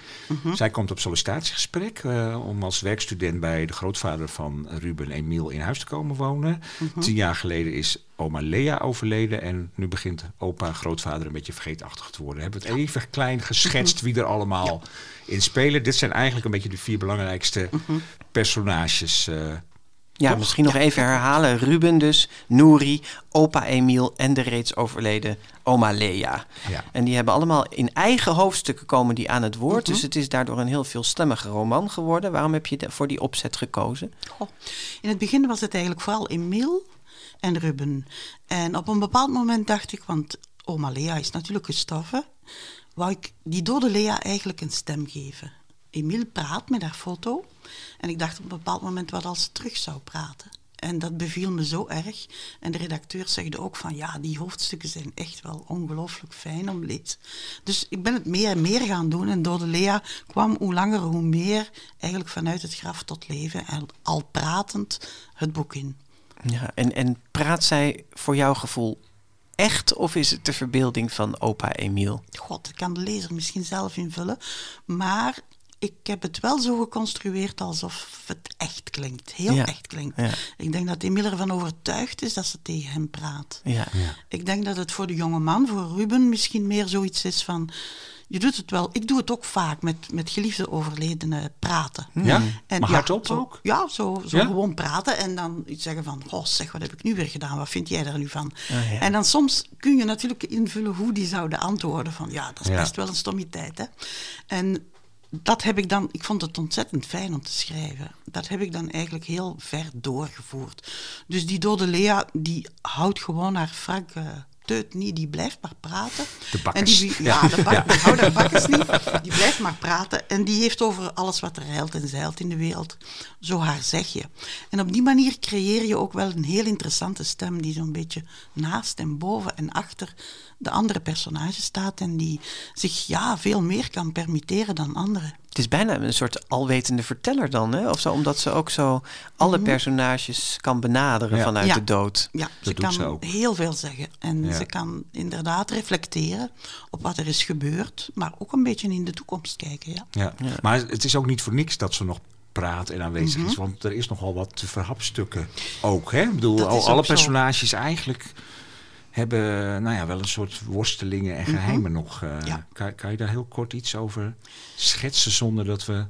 Zij komt op sollicitatiegesprek eh, om als werkstudent bij de grootvader van Ruben, Emiel, in huis te komen wonen. Tien jaar geleden is oma Lea overleden en nu begint opa grootvader een beetje vergeetachtig te worden. Hebben we het even klein geschetst wie er allemaal in spelen. Dit zijn eigenlijk een beetje de vier belangrijkste personages. Ja, Toch? misschien nog even herhalen. Ruben dus, Nouri, opa Emiel en de reeds overleden oma Lea. Ja. En die hebben allemaal in eigen hoofdstukken komen die aan het woord. Dus het is daardoor een heel veelstemmige roman geworden. Waarom heb je voor die opzet gekozen? Goh. In het begin was het eigenlijk vooral Emiel en Ruben. En op een bepaald moment dacht ik, want oma Lea is natuurlijk gestorven, wou ik die dode Lea eigenlijk een stem geven. Emiel praat met haar foto en ik dacht op een bepaald moment wat als ze terug zou praten. En dat beviel me zo erg. En de redacteur zegde ook van ja, die hoofdstukken zijn echt wel ongelooflijk fijn om lezen. Dus ik ben het meer en meer gaan doen. En Dode Lea kwam hoe langer hoe meer eigenlijk vanuit het graf tot leven. En al pratend het boek in. Ja, en, en praat zij voor jouw gevoel echt of is het de verbeelding van opa Emiel? God, dat kan de lezer misschien zelf invullen. Maar ik heb het wel zo geconstrueerd alsof het echt klinkt. Heel Ja. echt klinkt. Ja. Ik denk dat Emiel ervan overtuigd is dat ze tegen hem praat. Ja. Ik denk dat het voor de jonge man, voor Ruben, misschien meer zoiets is van... Je doet het wel. Ik doe het ook vaak met, met geliefde overledenen praten. Ja? En maar ja, hardop zo, ook? Ja, zo, zo Ja? gewoon praten en dan iets zeggen van... Goh, zeg, wat heb ik nu weer gedaan? Wat vind jij daar nu van? Ah, ja. En dan soms kun je natuurlijk invullen hoe die zouden antwoorden van... Ja, dat is Ja. best wel een stommiteit, hè? En dat heb ik dan... Ik vond het ontzettend fijn om te schrijven. Dat heb ik dan eigenlijk heel ver doorgevoerd. Dus die dode Lea, die houdt gewoon haar Frank... Teut niet, die blijft maar praten. De bakkers. En die, ja, de, bak, de bakkers niet. Die blijft maar praten. En die heeft over alles wat er heilt en zeilt in de wereld. Zo haar zegje. En op die manier creëer je ook wel een heel interessante stem. Die zo'n beetje naast en boven en achter de andere personage staat. En die zich ja, veel meer kan permitteren dan anderen. Het is bijna een soort alwetende verteller dan, hè? Of zo, omdat ze ook zo alle personages kan benaderen Ja. vanuit Ja. de dood. Ja, ze doet kan ze ook. heel veel zeggen. En Ja. ze kan inderdaad reflecteren op wat er is gebeurd. Maar ook een beetje in de toekomst kijken. Ja. Ja. Maar het is ook niet voor niks dat ze nog praat en aanwezig is. Want er is nogal wat te verhapstukken ook. Hè? Ik bedoel, Dat al, alle personages eigenlijk hebben nou ja, wel een soort worstelingen en geheimen nog. eh. Ja. kan, kan je daar heel kort iets over schetsen zonder dat we...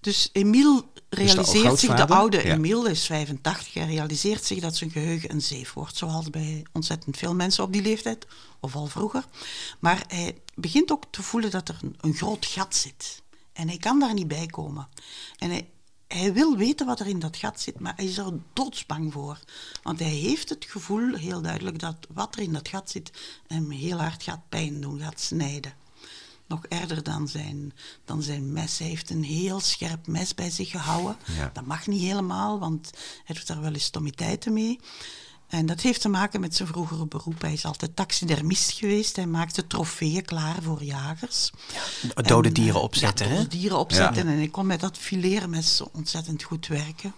Dus Emiel realiseert zich, de oude Ja. Emiel is 85, hij realiseert zich dat zijn geheugen een zeef wordt. Zoals bij ontzettend veel mensen op die leeftijd, of al vroeger. Maar hij begint ook te voelen dat er een, een groot gat zit. En hij kan daar niet bij komen. En hij, hij wil weten wat er in dat gat zit, maar hij is er doodsbang voor. Want hij heeft het gevoel, heel duidelijk, dat wat er in dat gat zit hem heel hard gaat pijn doen, gaat snijden. Nog erger dan zijn, dan zijn mes. Hij heeft een heel scherp mes bij zich gehouden. Ja. Dat mag niet helemaal, want hij doet daar wel eens stommiteiten mee. En dat heeft te maken met zijn vroegere beroep. Hij is altijd taxidermist geweest. Hij maakte trofeeën klaar voor jagers. Dode En, dieren eh, opzetten, ja, hè? dode dieren opzetten. En ik kon met dat fileren mes zo ontzettend goed werken.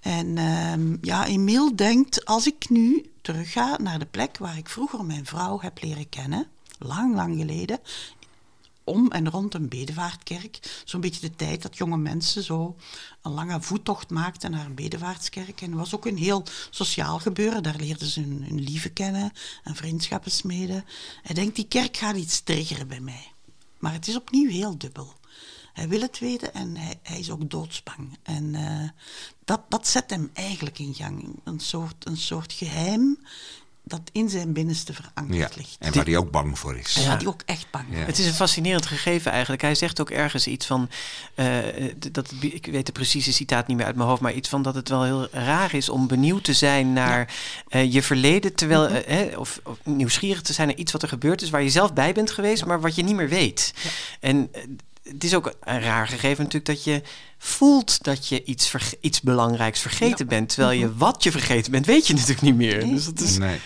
En ehm, ja, Emiel denkt, als ik nu terugga naar de plek waar ik vroeger mijn vrouw heb leren kennen, lang, lang geleden, om en rond een bedevaartkerk. Zo'n beetje de tijd dat jonge mensen zo een lange voettocht maakten naar een bedevaartskerk. En het was ook een heel sociaal gebeuren. Daar leerden ze hun, hun lieve kennen en vriendschappen smeden. Hij denkt, die kerk gaat iets triggeren bij mij. Maar het is opnieuw heel dubbel. Hij wil het weten en hij, hij is ook doodsbang. En eh, dat, dat zet hem eigenlijk in gang. Een soort, een soort geheim dat in zijn binnenste Ja. verankerd ligt. En waar hij ook bang voor is. Gaat hij ook echt bang Ja. Het is een fascinerend gegeven eigenlijk. Hij zegt ook ergens iets van, eh, d- dat, ik weet de precieze citaat niet meer uit mijn hoofd, maar iets van dat het wel heel raar is om benieuwd te zijn naar eh, je verleden, terwijl, Mhm. eh, hè, of, of nieuwsgierig te zijn naar iets wat er gebeurd is, waar je zelf bij bent geweest, maar wat je niet meer weet. En het is ook een raar gegeven natuurlijk dat je voelt dat je iets, verge- iets belangrijks vergeten bent, terwijl je wat je vergeten bent, weet je natuurlijk niet meer. Mhm. Nee. Dus dat is, Nee.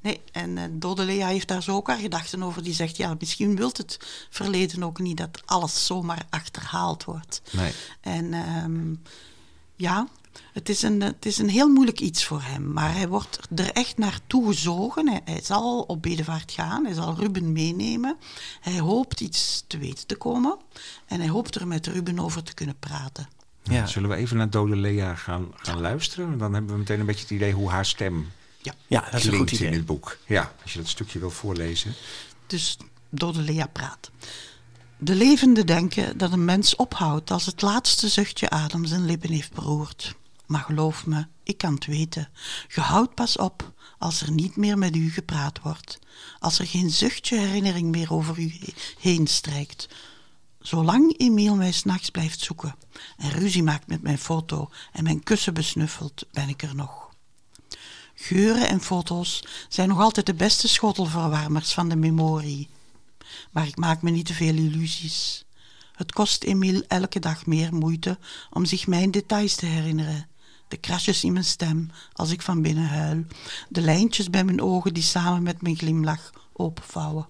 Nee, en eh Dode Lea heeft daar zo ook haar gedachten over. Die zegt, ja, misschien wilt het verleden ook niet dat alles zomaar achterhaald wordt. Nee. En ehm, ja, het is, een, het is een heel moeilijk iets voor hem. Maar hij wordt er echt naartoe gezogen. Hij, hij zal op bedevaart gaan. Hij zal Ruben meenemen. Hij hoopt iets te weten te komen. En hij hoopt er met Ruben over te kunnen praten. ja. Zullen we even naar Dode Lea gaan, gaan luisteren? Dan hebben we meteen een beetje het idee hoe haar stem ja, dat is een klinkt goed in idee. dit boek. Ja, als je dat stukje wil voorlezen. Dus Dode Lea praat. De levende denken dat een mens ophoudt als het laatste zuchtje adem zijn lippen heeft beroerd. Maar geloof me, ik kan het weten. Je houdt pas op als er niet meer met u gepraat wordt. Als er geen zuchtje herinnering meer over u he- heen strijkt. Zolang Emiel mij s'nachts blijft zoeken en ruzie maakt met mijn foto en mijn kussen besnuffelt, ben ik er nog. Geuren en foto's zijn nog altijd de beste schotelverwarmers van de memorie. Maar ik maak me niet te veel illusies. Het kost Emiel elke dag meer moeite om zich mijn details te herinneren. De krasjes in mijn stem als ik van binnen huil. De lijntjes bij mijn ogen die samen met mijn glimlach openvouwen.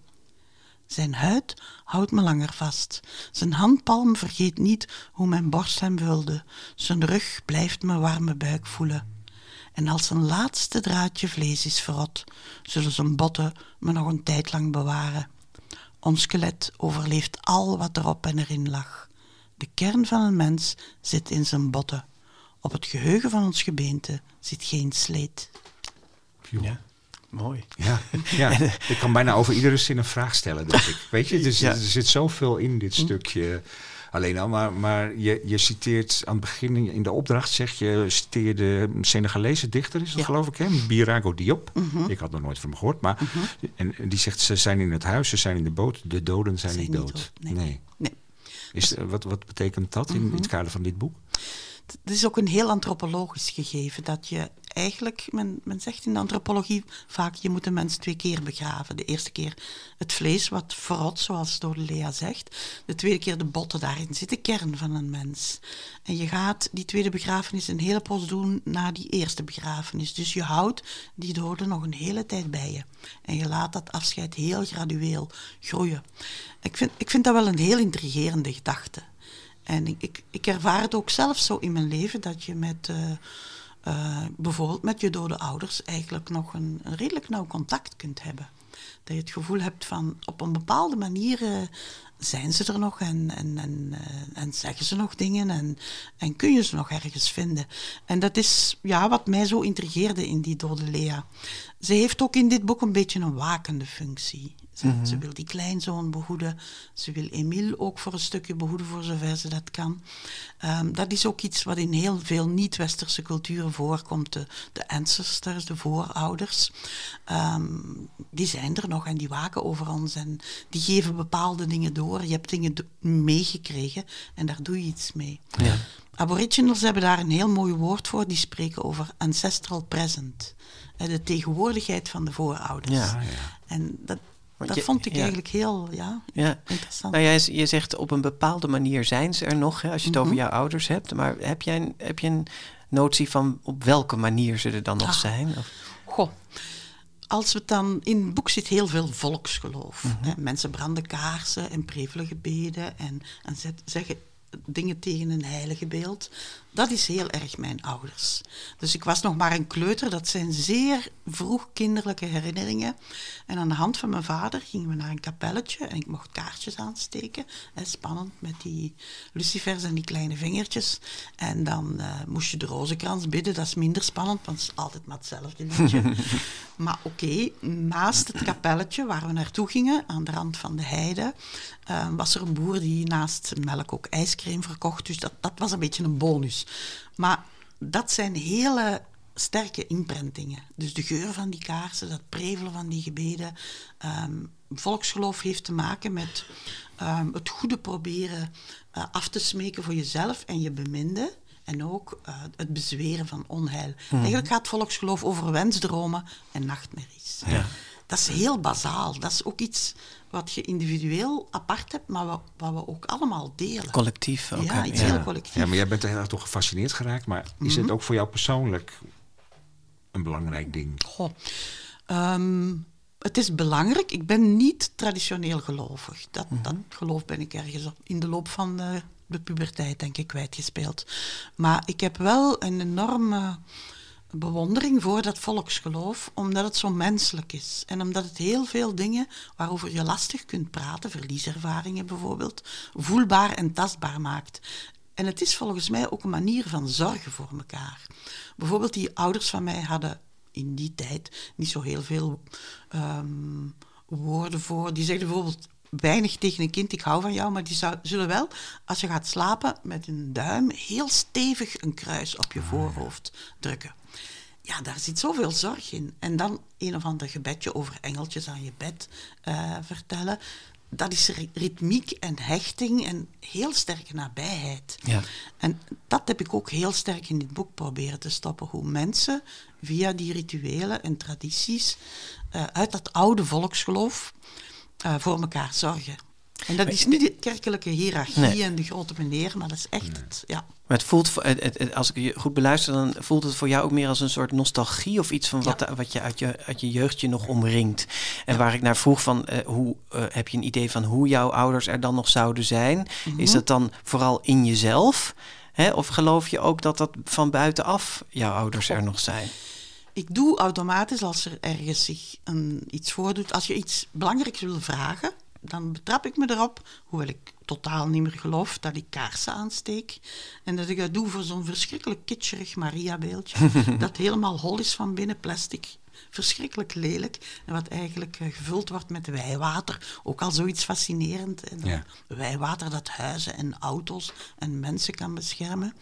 Zijn huid houdt me langer vast. Zijn handpalm vergeet niet hoe mijn borst hem vulde. Zijn rug blijft mijn warme buik voelen. En als een laatste draadje vlees is verrot, zullen zijn botten me nog een tijd lang bewaren. Ons skelet overleeft al wat erop en erin lag. De kern van een mens zit in zijn botten. Op het geheugen van ons gebeente zit geen sleet. Ja, mooi. Ja, ja, <laughs> ik kan bijna over iedere zin een vraag stellen, denk ik. Weet je, dus, Ja. er zit zoveel in dit stukje alleen al. Maar, maar je, je citeert aan het begin in de opdracht, zeg je, citeerde een Senegalese dichter, is dat Ja. geloof ik, hè? Birago Diop. Ik had nog nooit van hem gehoord, maar en, en die zegt, ze zijn in het huis, ze zijn in de boot, de doden zijn, Zijn niet niet dood. nee. nee. Nee. Is, eh, wat, wat betekent dat in, in het kader van dit boek? Het is ook een heel antropologisch gegeven dat je eigenlijk, men, men zegt in de antropologie vaak, je moet een mens twee keer begraven. De eerste keer het vlees wat verrot, zoals Lea zegt. De tweede keer de botten, daarin zit de kern van een mens. En je gaat die tweede begrafenis een hele poos doen na die eerste begrafenis. Dus je houdt die doden nog een hele tijd bij je. En je laat dat afscheid heel gradueel groeien. Ik vind, ik vind dat wel een heel intrigerende gedachte. En ik, ik, ik ervaar het ook zelf zo in mijn leven dat je met eh, eh, bijvoorbeeld met je dode ouders eigenlijk nog een, redelijk nauw contact kunt hebben. Dat je het gevoel hebt van op een bepaalde manier eh, zijn ze er nog en, en, en, en zeggen ze nog dingen en, en kun je ze nog ergens vinden. En dat is ja, wat mij zo intrigeerde in die dode Lea. Ze heeft ook in dit boek een beetje een wakende functie. Ze, Mhm. ze wil die kleinzoon behoeden. Ze wil Emile ook voor een stukje behoeden, voor zover ze dat kan. Ehm, dat is ook iets wat in heel veel niet-westerse culturen voorkomt. De, de ancestors, de voorouders, ehm, die zijn er nog en die waken over ons. En die geven bepaalde dingen door. Je hebt dingen meegekregen en daar doe je iets mee. Ja. Aboriginals hebben daar een heel mooi woord voor. Die spreken over ancestral present. Eh, De tegenwoordigheid van de voorouders. Ja. En dat, Want dat je- vond ik ja. eigenlijk heel ja, Ja. interessant. Nou, jij, je zegt op een bepaalde manier zijn ze er nog, hè, als je het over Mhm. jouw ouders hebt. Maar heb jij een, heb je een notie van op welke manier ze er dan nog Ah. zijn? Of, Goh. Als we dan in het boek zit heel veel volksgeloof. Mhm. hè. Mensen branden kaarsen en prevelen gebeden en, en zet- zeggen dingen tegen een heilige beeld. Dat is heel erg mijn ouders. Dus ik was nog maar een kleuter. Dat zijn zeer vroeg kinderlijke herinneringen. En aan de hand van mijn vader gingen we naar een kapelletje en ik mocht kaartjes aansteken. Hè, spannend met die lucifers en die kleine vingertjes. En dan eh, moest je de rozenkrans bidden. Dat is minder spannend, want het is altijd maar hetzelfde liedje. <laughs> maar oké, naast het kapelletje waar we naartoe gingen, aan de rand van de heide, eh, was er een boer die naast melk ook ijscream verkocht. Dus dat, dat was een beetje een bonus. Maar dat zijn hele sterke imprintingen. Dus de geur van die kaarsen, dat prevelen van die gebeden. Ehm, volksgeloof heeft te maken met ehm, het goede proberen eh, af te smeken voor jezelf en je beminde. En ook eh, het bezweren van onheil. Eigenlijk gaat volksgeloof over wensdromen en nachtmerries. Ja. Dat is heel bazaal. Dat is ook iets wat je individueel apart hebt, maar wat, wat we ook allemaal delen. collectief ook. Ja, iets ja. heel collectief. Ja, maar jij bent er heel erg door gefascineerd geraakt. Maar is Mhm. het ook voor jou persoonlijk een belangrijk ding? Goh. Ehm, het is belangrijk. Ik ben niet traditioneel gelovig. Dat, dat geloof ben ik ergens op, in de loop van de, de puberteit, denk ik, kwijtgespeeld. Maar ik heb wel een enorme bewondering voor dat volksgeloof, omdat het zo menselijk is. En omdat het heel veel dingen waarover je lastig kunt praten, verlieservaringen bijvoorbeeld, voelbaar en tastbaar maakt. En het is volgens mij ook een manier van zorgen voor elkaar. Bijvoorbeeld die ouders van mij hadden in die tijd niet zo heel veel ehm, woorden voor. Die zeggen bijvoorbeeld weinig tegen een kind, ik hou van jou, maar die zou, zullen wel, als je gaat slapen, met een duim heel stevig een kruis op je voorhoofd drukken. Ja, daar zit zoveel zorg in. En dan een of ander gebedje over engeltjes aan je bed eh, vertellen. Dat is ri- ritmiek en hechting en heel sterke nabijheid. Ja. En dat heb ik ook heel sterk in dit boek proberen te stoppen. Hoe mensen via die rituelen en tradities eh, uit dat oude volksgeloof eh, voor elkaar zorgen. En dat is niet de kerkelijke hiërarchie Nee. en de grote meneer, maar dat is echt het. Ja. Maar het voelt, het, het- als ik je goed beluister, dan voelt het voor jou ook meer als een soort nostalgie of iets van wat, Ja. wat je uit je uit je jeugdje nog omringt. En waar ik naar vroeg van, eh, hoe eh, heb je een idee van hoe jouw ouders er dan nog zouden zijn? Mhm. Is dat dan vooral in jezelf? Hè? Of geloof je ook dat dat van buitenaf jouw ouders er nog zijn? Ik doe automatisch als er ergens zich een, iets voordoet. Als je iets belangrijks wil vragen, dan betrap ik me erop, hoewel ik totaal niet meer geloof, dat ik kaarsen aansteek. En dat ik dat doe voor zo'n verschrikkelijk kitscherig Maria-beeldje, <laughs> dat helemaal hol is van binnen, plastic. Verschrikkelijk lelijk. En wat eigenlijk eh, gevuld wordt met wijwater. Ook al zoiets fascinerend. En dan Ja. Wijwater dat huizen en auto's en mensen kan beschermen.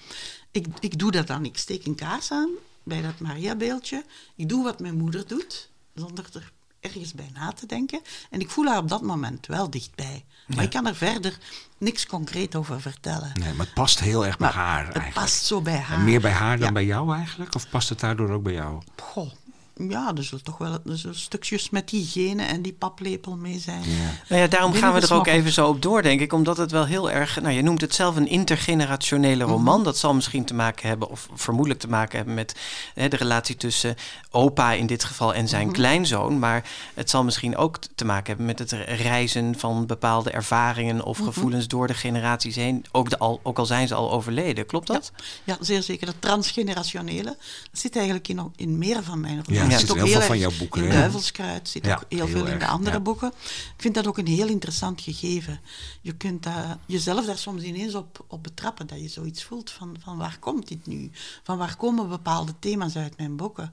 Ik, ik doe dat dan. Ik steek een kaars aan bij dat Maria-beeldje. Ik doe wat mijn moeder doet, zonder er ergens bij na te denken. En ik voel haar op dat moment wel dichtbij. Maar ik kan er verder niks concreet over vertellen. Nee, maar het past heel erg bij Maar haar het eigenlijk. past zo bij haar. En meer bij haar dan Ja. bij jou eigenlijk? Of past het daardoor ook bij jou? Goh, ja, er zullen toch wel er zullen stukjes met die genen en die paplepel mee zijn. Nou ja, daarom gaan we er ook even zo op door, denk ik. Omdat het wel heel erg... Nou, je noemt het zelf een intergenerationele roman. Dat zal misschien te maken hebben, of vermoedelijk te maken hebben... met hè, de relatie tussen opa in dit geval en zijn kleinzoon. Maar het zal misschien ook te maken hebben met het reizen van bepaalde ervaringen... of gevoelens door de generaties heen. Ook, de al, ook al zijn ze al overleden. Klopt dat? Ja, zeer zeker. Dat transgenerationele dat zit eigenlijk in, in meer van mijn romans. Er zit zit ook heel veel van jouw boeken In. Duivelskruid zit Ja, ook heel, veel in de andere ja. boeken. Ik vind dat ook een heel interessant gegeven. Je kunt dat, jezelf daar soms ineens op, op betrappen, dat je zoiets voelt van, van waar komt dit nu? Van waar komen bepaalde thema's uit mijn boeken?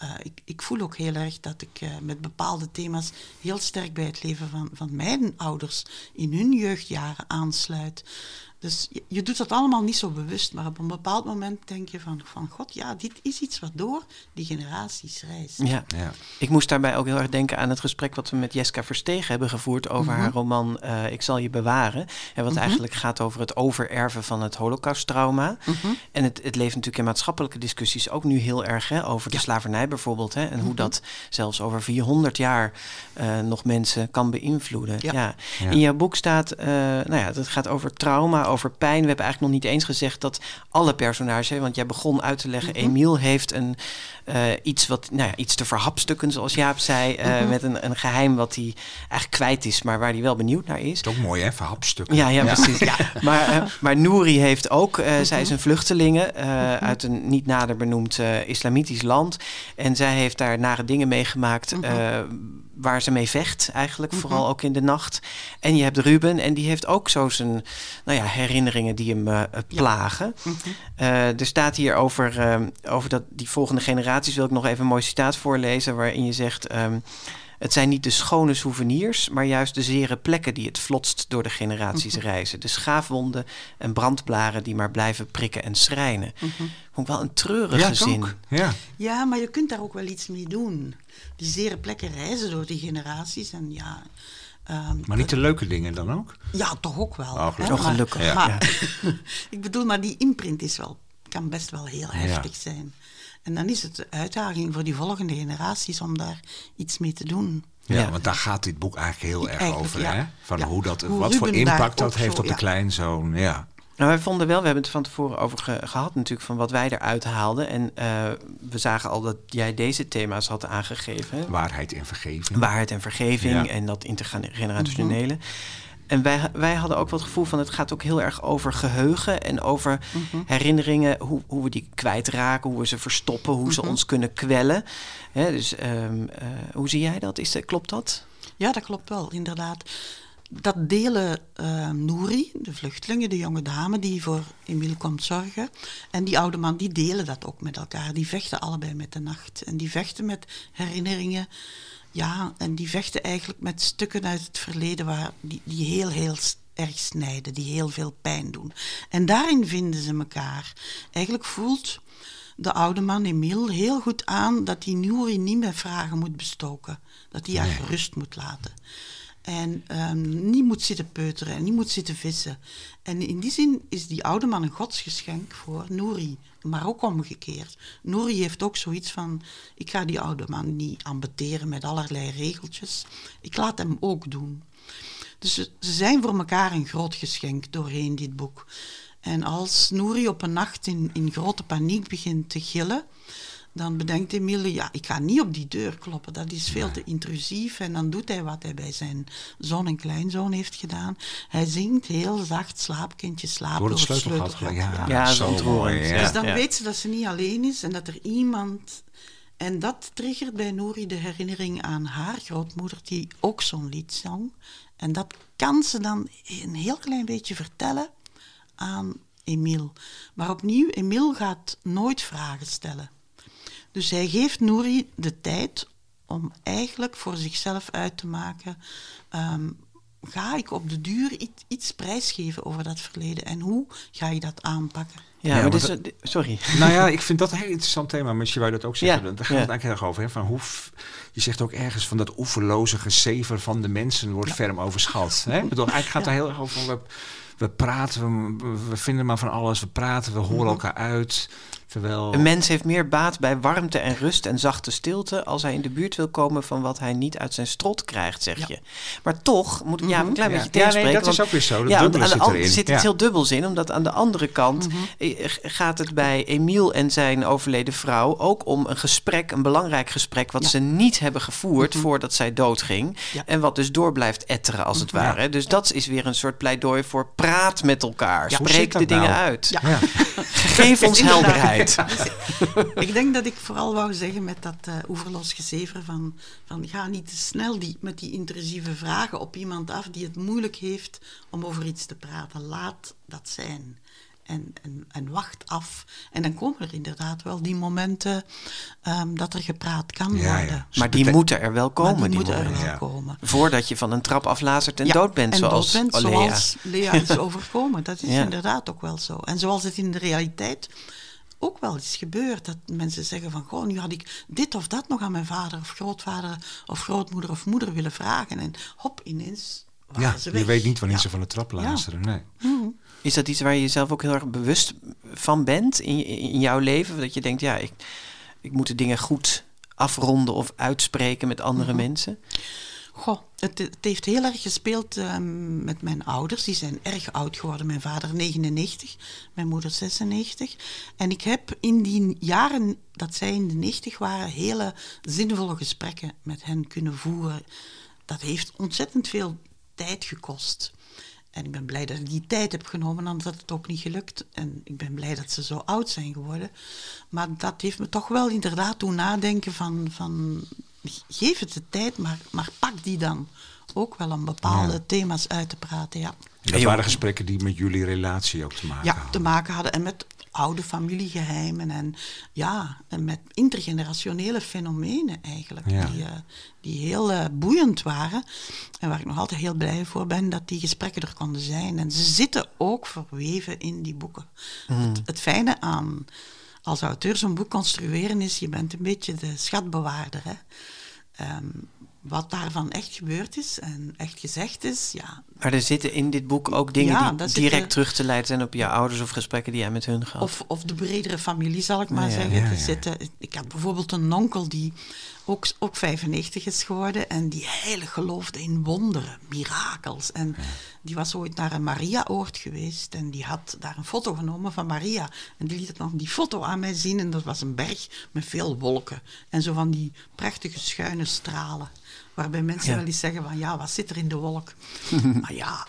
Eh, ik, ik voel ook heel erg dat ik eh, met bepaalde thema's heel sterk bij het leven van, van mijn ouders in hun jeugdjaren aansluit. Dus je, je doet dat allemaal niet zo bewust, maar op een bepaald moment denk je van, van god, ja, dit is iets wat door die generaties reist. Ja. Ja. Ik moest daarbij ook heel erg denken aan het gesprek wat we met Jeska Verstegen hebben gevoerd over Mhm. haar roman eh, Ik zal je bewaren. En wat eigenlijk gaat over het overerven van het holocausttrauma. Mhm. En het, het leeft natuurlijk in maatschappelijke discussies ook nu heel erg hè, over de slavernij bijvoorbeeld. Hè, en Mhm. hoe dat zelfs over 400 jaar eh, nog mensen kan beïnvloeden. Ja. Ja. Ja. In jouw boek staat, eh, nou ja, dat gaat over trauma, over pijn. We hebben eigenlijk nog niet eens gezegd dat alle personages, hè, want jij begon uit te leggen, Mhm. Emiel heeft een, eh, iets, wat, nou ja, iets te verhapstukken, zoals Jaap zei, eh, Mhm. met een, een geheim wat hij eigenlijk kwijt is, maar waar hij wel benieuwd naar is. Is ook mooi, hè? Verhapstukken. Ja, ja, precies. <laughs> Maar, eh, maar Nouri heeft ook, eh, zij Mhm. is een vluchtelinge eh, uit een niet nader benoemd islamitisch land. En zij heeft daar nare dingen meegemaakt Mhm. Waar ze mee vecht eigenlijk, vooral ook in de nacht. En je hebt Ruben en die heeft ook zo zijn nou ja, herinneringen die hem eh, eh, plagen. Mhm. Eh, er staat hier over, ehm, over dat, die volgende generaties, wil ik nog even een mooi citaat voorlezen, waarin je zegt... ehm, het zijn niet de schone souvenirs, maar juist de zere plekken die het vlotst door de generaties reizen. De schaafwonden en brandblaren die maar blijven prikken en schrijnen. Vond ik wel een treurige Ja, zin. Ja. Ja, maar je kunt daar ook wel iets mee doen. Die zere plekken reizen door die generaties en ja... ehm, Maar niet de leuke dingen dan ook? Ja, toch ook wel. Oh, gelukkig. hè, Oh, gelukkig, ja. Maar, <laughs> ik bedoel, maar die imprint is wel, kan best wel heel heftig zijn. En dan is het de uitdaging voor die volgende generaties om daar iets mee te doen. Ja, Ja. want daar gaat dit boek eigenlijk heel erg Eigenlijk, over. ja. Hè? Van Ja. hoe dat, Hoe wat voor Ruben impact dat heeft zo- op de ja. kleinzoon. Ja. Nou, wij vonden wel, we hebben het van tevoren over ge- gehad natuurlijk, van wat wij eruit haalden. En eh, we zagen al dat jij deze thema's had aangegeven. hè? Waarheid en vergeving. Waarheid en vergeving Ja. en dat intergenerationele. En wij, wij hadden ook wel het gevoel van het gaat ook heel erg over geheugen en over herinneringen, hoe, hoe we die kwijtraken, hoe we ze verstoppen, hoe ze ons kunnen kwellen. Hè, dus ehm, eh, hoe zie jij dat? Is, dat- klopt dat? Ja, dat klopt wel, inderdaad. Dat delen eh Nouri, de vluchtelingen, de jonge dame die voor Emile komt zorgen, en die oude man, die delen dat ook met elkaar. Die vechten allebei met de nacht. En die vechten met herinneringen. Ja, en die vechten eigenlijk met stukken uit het verleden waar, die, die heel, heel erg snijden, die heel veel pijn doen. En daarin vinden ze elkaar. Eigenlijk voelt de oude man Emile heel goed aan dat hij Nouri niet met vragen moet bestoken. Dat hij haar gerust moet laten. En ehm, niet moet zitten peuteren en niet moet zitten vissen. En in die zin is die oude man een godsgeschenk voor Nouri. Maar ook omgekeerd. Nouri heeft ook zoiets van... Ik ga die oude man niet ambeteren met allerlei regeltjes. Ik laat hem ook doen. Dus ze, zijn voor elkaar een groot geschenk doorheen dit boek. En als Nouri op een nacht in, in grote paniek begint te gillen, dan bedenkt Emile, ja, ik ga niet op die deur kloppen, dat is veel te intrusief. En dan doet hij wat hij bij zijn zoon en kleinzoon heeft gedaan. Hij zingt heel zacht, slaapkindje, slaap Door door het sleutelgat. Ja, Ja, zo ontroerend. mooi, ja. Dus dan Ja. weet ze dat ze niet alleen is en dat er iemand... En dat triggert bij Nouri de herinnering aan haar grootmoeder, die ook zo'n lied zong. En dat kan ze dan een heel klein beetje vertellen aan Emile. Maar opnieuw, Emile gaat nooit vragen stellen. Dus hij geeft Nouri de tijd om eigenlijk voor zichzelf uit te maken... ehm, ga ik op de duur iets, iets prijsgeven over dat verleden en hoe ga je dat aanpakken? Ja, Ja, maar want dus, sorry. Nou ja, <laughs> ik vind dat een heel interessant thema. Misschien wou je dat ook zeggen. Ja, Daar gaat ja. het eigenlijk heel erg over. Hè? Van hoe, je zegt ook ergens van dat oeverloze gezever van de mensen wordt ferm overschat. Hè? Ik bedoel, eigenlijk gaat het heel erg over we, praten, we, we vinden maar van alles. We praten, we horen elkaar uit. Terwijl... Een mens heeft meer baat bij warmte en rust en zachte stilte als hij in de buurt wil komen van wat hij niet uit zijn strot krijgt, zeg Ja. je. Maar toch moet ik ja, een klein Ja. beetje Ja, nee, tegenspreken. dat is ook weer zo. Dat ja, want aan de zit erin. er zit Ja. iets heel dubbels in, omdat aan de andere kant Mhm. mij gaat het bij Emiel en zijn overleden vrouw ook om een gesprek, een belangrijk gesprek, wat Ja. ze niet hebben gevoerd Mhm. voordat zij doodging. Ja. En wat dus door blijft etteren, als het Mhm. ware. Dus dat is weer een soort pleidooi voor praat met elkaar. Ja. Spreek de dingen nou? uit. Ja. Ja. <laughs> Geef ons helderheid. <laughs> Ik denk dat ik vooral wou zeggen met dat eh oeverloos gezever van, van ga niet te snel die, met die intrusieve vragen op iemand af die het moeilijk heeft om over iets te praten. Laat dat zijn. En, en, en wacht af. En dan komen er inderdaad wel die momenten ehm, dat er gepraat kan Ja, worden. ja. Maar die moeten er wel komen, maar die, die moeten er wel ja. komen. Voordat je van een trap aflazert en Ja, dood bent, en zoals dood bent, Lea. zoals Lea is <laughs> overkomen. Dat is Ja. inderdaad ook wel zo. En zoals het in de realiteit ook wel is gebeurd. Dat mensen zeggen van, goh, nu had ik dit of dat nog aan mijn vader of grootvader of grootmoeder of moeder willen vragen. En hop, ineens Ja, je weet niet wanneer Ja. ze van de trap luisteren. Nee. Is dat iets waar je jezelf ook heel erg bewust van bent in, in jouw leven? Dat je denkt, ja, ik, ik moet de dingen goed afronden of uitspreken met andere Mhm. mensen? Goh, het, het heeft heel erg gespeeld ehm, met mijn ouders. Die zijn erg oud geworden. Mijn vader 99, mijn moeder 96. En ik heb in die jaren dat zij in de 90 waren, hele zinvolle gesprekken met hen kunnen voeren. Dat heeft ontzettend veel tijd gekost. En ik ben blij dat ik die tijd heb genomen, anders had het ook niet gelukt. En ik ben blij dat ze zo oud zijn geworden. Maar dat heeft me toch wel inderdaad doen nadenken van, van geef het de tijd, maar, maar pak die dan ook wel om bepaalde Ja. thema's uit te praten. Ja, En dat waren gesprekken die met jullie relatie ook te maken ja hadden. te maken hadden. En met oude familiegeheimen en, ja, en met intergenerationele fenomenen eigenlijk. Ja. Die, eh, die heel eh, boeiend waren. En waar ik nog altijd heel blij voor ben dat die gesprekken er konden zijn. En ze zitten ook verweven in die boeken. Het, het fijne aan als auteur zo'n boek construeren is, je bent een beetje de schatbewaarder. Hè? Ehm, wat daarvan echt gebeurd is en echt gezegd is, ja, Maar er zitten in dit boek ook dingen Ja, die direct terug te leiden zijn op je ouders of gesprekken die jij met hun gehad. Of, of de bredere familie, zal ik maar Ja, zeggen. ja. Zitten, ik had bijvoorbeeld een onkel die ook, ook 95 is geworden en die heilig geloofde in wonderen, mirakels. En die was ooit naar een Maria-oord geweest en die had daar een foto genomen van Maria. En die liet het nog die foto aan mij zien en dat was een berg met veel wolken. En zo van die prachtige schuine stralen. Waarbij mensen Ja. wel eens zeggen van ja, wat zit er in de wolk? <laughs> maar ja,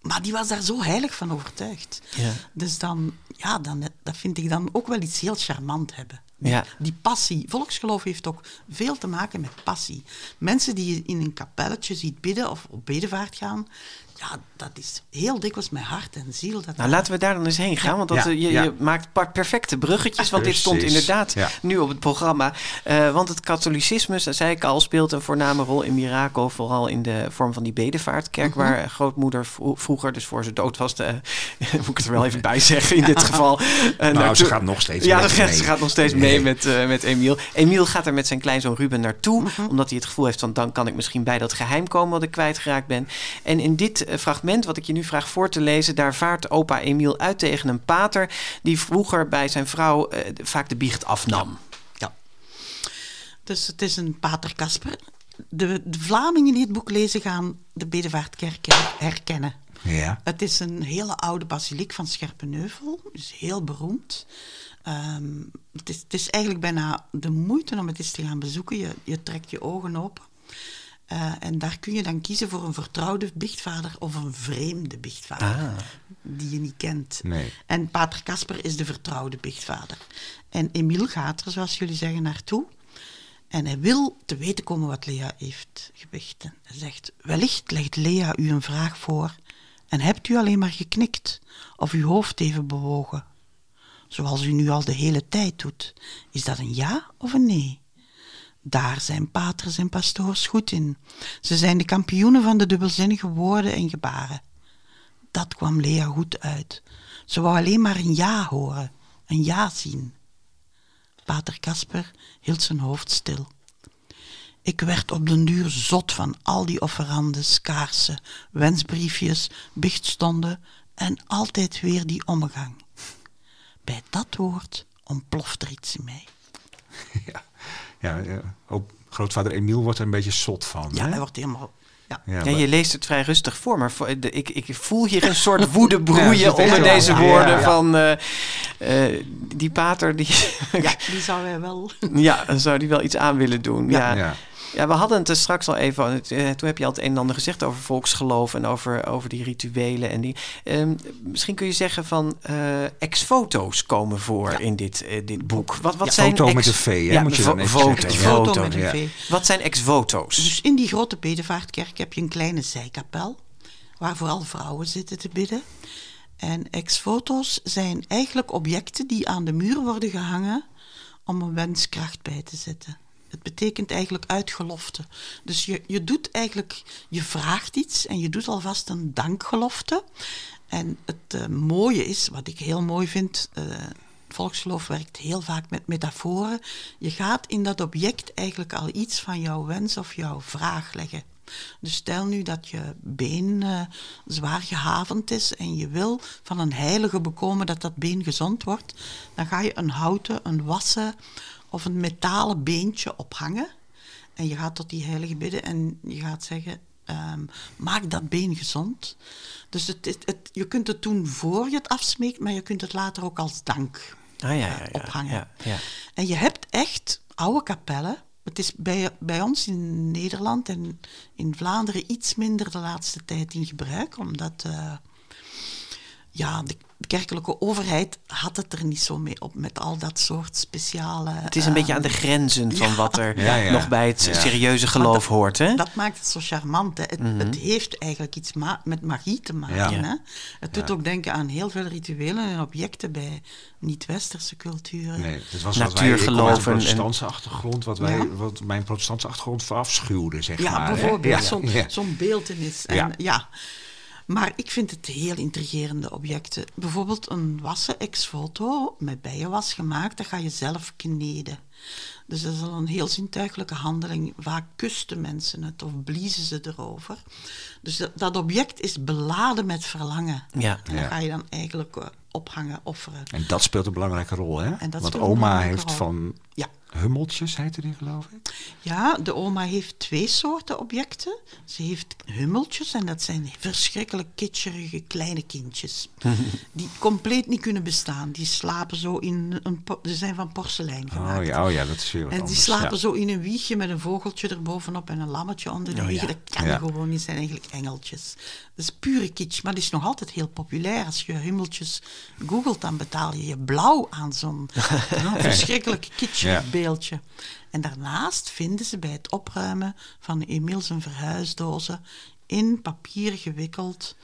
maar die was daar zo heilig van overtuigd. Ja. Dus dan, ja, dan, dat vind ik dan ook wel iets heel charmant hebben. Ja. die passie. Volksgeloof heeft ook veel te maken met passie. Mensen die je in een kapelletje ziet bidden of op bedevaart gaan, ja, dat is heel dikwijls met hart en ziel. Dat Nou, laten we daar dan eens heen gaan, want dat, Ja, eh, je, ja. je maakt perfecte bruggetjes, want dit stond inderdaad ja. nu op het programma. Eh, want het katholicisme, dat zei ik al, speelt een voorname rol in Miraco, vooral in de vorm van die bedevaartkerk, Mhm. waar grootmoeder vro- vroeger, dus voor ze dood was, de, <laughs> moet ik het er wel even bij zeggen in <laughs> dit geval. eh, Nou, naartoe- ze gaat nog steeds Ja, mee. ze gaat nog steeds mee met, eh, met Emiel. Emiel gaat er met zijn kleinzoon Ruben naartoe, omdat hij het gevoel heeft van dan kan ik misschien bij dat geheim komen wat ik kwijtgeraakt ben. En in dit eh, fragment, wat ik je nu vraag voor te lezen, daar vaart opa Emiel uit tegen een pater die vroeger bij zijn vrouw eh, vaak de biecht afnam. Ja. Dus het is een pater Kasper. De, de Vlamingen die het boek lezen gaan de bedevaartkerk herkennen. Ja. Het is een hele oude basiliek van Scherpenheuvel, is heel beroemd. Ehm, het, is, het is eigenlijk bijna de moeite om het eens te gaan bezoeken. Je, je trekt je ogen open. Eh, en daar kun je dan kiezen voor een vertrouwde biechtvader of een vreemde biechtvader. Die je niet kent. Nee. En Pater Kasper is de vertrouwde biechtvader. En Emiel gaat er, zoals jullie zeggen, naartoe. En hij wil te weten komen wat Lea heeft gebiecht. En Hij zegt, wellicht legt Lea u een vraag voor en hebt u alleen maar geknikt of uw hoofd even bewogen. Zoals u nu al de hele tijd doet. Is dat een ja of een nee? Daar zijn paters en pastoors goed in. Ze zijn de kampioenen van de dubbelzinnige woorden en gebaren. Dat kwam Lea goed uit. Ze wou alleen maar een ja horen, een ja zien. Pater Kasper hield zijn hoofd stil. Ik werd op den duur zot van al die offerandes, kaarsen, wensbriefjes, biechtstonden en altijd weer die omgang. Bij dat woord ontploft er iets in mij. <laughs> Ja, ja. Ook grootvader Emiel wordt er een beetje zot van. Ja, hè? hij wordt helemaal... Ja. Ja, Ja, maar- je leest het vrij rustig voor, maar voor- de- ik, ik voel hier een soort <laughs> woede broeien Ja, onder deze woorden ja, ja. van... eh, Eh, die pater, die, Ja, die zou hij wel. <laughs> ja, dan zou die wel iets aan willen doen. Ja, ja. We hadden het er straks al even. het, eh, toen heb je al het een en ander gezegd over volksgeloof en over, over die rituelen. En die, Ehm, misschien kun je zeggen van eh, ex-foto's komen voor in dit, eh, dit boek. Wat, wat Ja, zijn foto ex- met een V, hè, Ja, moet je vo- dan even foto, zeggen. Foto foto, met een. V. Wat zijn ex-foto's? Dus in die grote bedevaartkerk heb je een kleine zijkapel, waar vooral vrouwen zitten te bidden. En ex-foto's zijn eigenlijk objecten die aan de muur worden gehangen om een wenskracht bij te zetten. Het betekent eigenlijk uitgelofte. Dus je, je doet eigenlijk, je vraagt iets en je doet alvast een dankgelofte. En het eh, mooie is, wat ik heel mooi vind, eh, volksgeloof werkt heel vaak met metaforen. Je gaat in dat object eigenlijk al iets van jouw wens of jouw vraag leggen. Dus stel nu dat je been eh, zwaar gehavend is en je wil van een heilige bekomen dat dat been gezond wordt, dan ga je een houten, een wassen of een metalen beentje ophangen. En je gaat tot die heilige bidden en je gaat zeggen, ehm, maak dat been gezond. Dus het, het, het- je kunt het doen voor je het afsmeekt, maar je kunt het later ook als dank Ah, ja, ja, ja, ophangen. ja, ja. En je hebt echt oude kapellen. Het is bij, bij ons in Nederland en in Vlaanderen iets minder de laatste tijd in gebruik, omdat eh, ja, de, kerkelijke overheid had het er niet zo mee op met al dat soort speciale. Het is een beetje aan de grenzen van ja. wat er Ja, ja. nog bij het Ja. serieuze geloof hoort. Hè? Dat maakt het zo charmant. Hè. Het, het heeft eigenlijk iets ma- met magie te maken. Mhm. Ja. Hè. Het doet Ja. ook denken aan heel veel rituelen en objecten bij niet-westerse culturen. Nee, het was wat wij, Natuurgeloven een en- protestantse achtergrond, wat, wij, Ja. wat mijn protestantse achtergrond verafschuwde, zeg Ja, maar. hè. bijvoorbeeld Ja, zo'n ja. zo'n beeldenis. En, Ja. Maar ik vind het heel intrigerende objecten. Bijvoorbeeld een wassen ex-foto met bijenwas gemaakt, dat ga je zelf kneden. Dus dat is al een heel zintuigelijke handeling. Vaak kusten mensen het of bliezen ze erover. Dus dat, dat object is beladen met verlangen. Ja. En dat Ja. ga je dan eigenlijk eh, ophangen, offeren. En dat speelt een belangrijke rol, hè? En dat Want oma heeft rol. van Ja. hummeltjes, heette die geloof ik. Ja, de oma heeft twee soorten objecten. Ze heeft hummeltjes en dat zijn verschrikkelijk kitscherige kleine kindjes. <laughs> die compleet niet kunnen bestaan. Die slapen zo in een... Ze zijn van porselein gemaakt. Oh ja, oh ja, dat is wat En die slapen ja. zo in een wiegje met een vogeltje erbovenop en een lammetje onder de Oh, wieg. ja. Dat kan gewoon niet zijn, eigenlijk engeltjes. Dat is pure kitsch, maar dat is nog altijd heel populair. Als je hummeltjes googelt, dan betaal je je blauw aan zo'n <laughs> verschrikkelijk kitscherig Ja. beeldje. En daarnaast vinden ze bij het opruimen van Emile zijn verhuisdozen in papier gewikkeld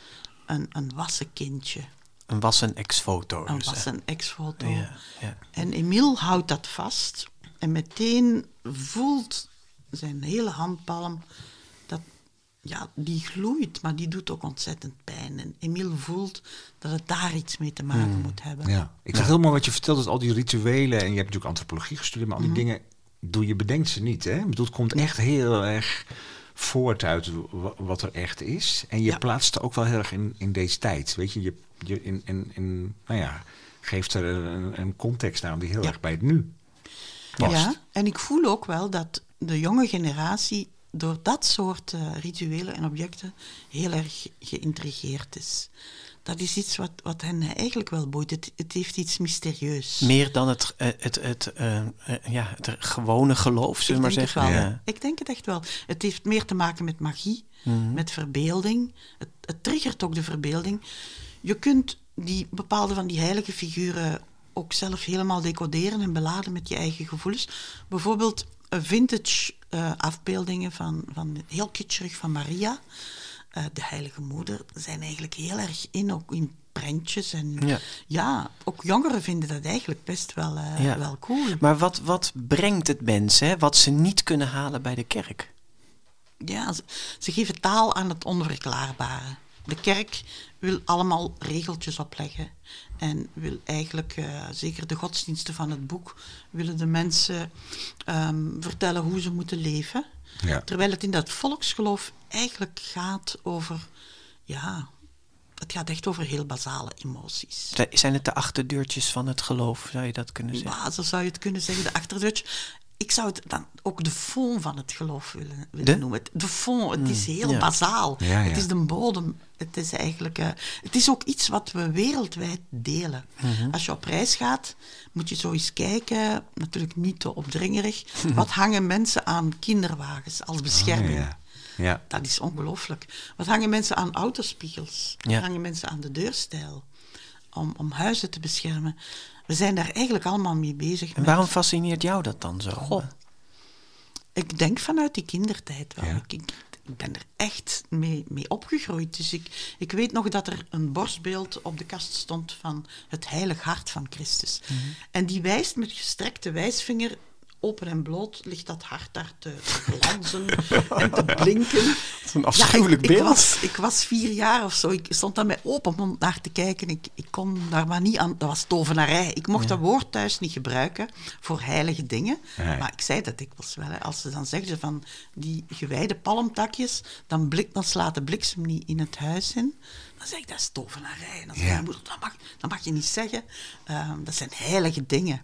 een, een wassen kindje. Een wassen ex-foto. Een dus, wassen ex-foto. Ja, ja. En Emile houdt dat vast en meteen voelt zijn hele handpalm ja, die gloeit, maar die doet ook ontzettend pijn. En Emile voelt dat het daar iets mee te maken Hmm. moet hebben. Ja. Ik het heel mooi wat je vertelt, dat al die rituelen, en je hebt natuurlijk antropologie gestudeerd, maar al die dingen, doe je bedenkt ze niet. Hè? Ik bedoel, het komt echt heel erg voort uit wa- wat er echt is. En je Ja. plaatst het ook wel heel erg in, in deze tijd. Weet je, je, je in, in, in, nou ja, geeft er een, een context aan die heel Ja. erg bij het nu past. Ja, en ik voel ook wel dat de jonge generatie door dat soort eh, rituelen en objecten heel erg geïntrigeerd is. Dat is iets wat, wat hen eigenlijk wel boeit. Het, het heeft iets mysterieus. Meer dan het, eh, het, het, eh, ja, het gewone geloof, zullen we maar ik denk het zeggen. wel. Ja. Ik denk het echt wel. Het heeft meer te maken met magie, Mhm. met verbeelding. Het, het triggert ook de verbeelding. Je kunt die bepaalde van die heilige figuren ook zelf helemaal decoderen en beladen met je eigen gevoelens. Bijvoorbeeld vintage eh, afbeeldingen van, van heel kitscherig van Maria, eh, de heilige moeder, zijn eigenlijk heel erg in, ook in prentjes. En Ja. ja, ook jongeren vinden dat eigenlijk best wel, eh, Ja. wel cool. Maar wat, wat brengt het mensen, hè, wat ze niet kunnen halen bij de kerk? Ja, ze, ze geven taal aan het onverklaarbare. De kerk wil allemaal regeltjes opleggen en wil eigenlijk, eh, zeker de godsdiensten van het boek, willen de mensen ehm, vertellen hoe ze moeten leven. Ja. Terwijl het in dat volksgeloof eigenlijk gaat over, ja, het gaat echt over heel basale emoties. Zijn- Zijn het de achterdeurtjes van het geloof, zou je dat kunnen zeggen? Ja, zo zou je het kunnen zeggen, de achterdeurtje. Ik zou het dan ook de fond van het geloof willen, willen De? noemen. De fond, het is heel ja. bazaal. Ja, ja. Het is de bodem. Het is eigenlijk... eh, het is ook iets wat we wereldwijd delen. Als je op reis gaat, moet je zo eens kijken, natuurlijk niet te opdringerig, wat hangen mensen aan kinderwagens als bescherming? ja. Ja. Dat is ongelooflijk. Wat hangen mensen aan autospiegels? Wat hangen mensen aan de deurstijl? Om, om huizen te beschermen. We zijn daar eigenlijk allemaal mee bezig. En met- waarom fascineert jou dat dan zo? Goh. Ik denk vanuit die kindertijd wel. Ja. Ik, ik, ik ben er echt mee, mee opgegroeid. Dus ik, ik weet nog dat er een borstbeeld op de kast stond van het heilig hart van Christus. Mhm. En die wijst met gestrekte wijsvinger, open en bloot, ligt dat hart daar te, glanzen en te blinken. <laughs> Dat is een afschuwelijk ja, ik, beeld. Ik was, ik was vier jaar of zo. Ik stond daar met open mond naar te kijken. Ik, ik kon daar maar niet aan... Dat was tovenarij. Ik mocht dat woord thuis niet gebruiken voor heilige dingen. Maar ik zei dat dikwijls wel. Hè. Als ze dan zeggen van die gewijde palmtakjes, dan, blik, dan slaat de bliksem niet in het huis in. Dan zeg ik, dat is tovenarij. En dan Ja. mijn moeder, dat mag, dat mag je niet zeggen. Ehm, dat zijn heilige dingen.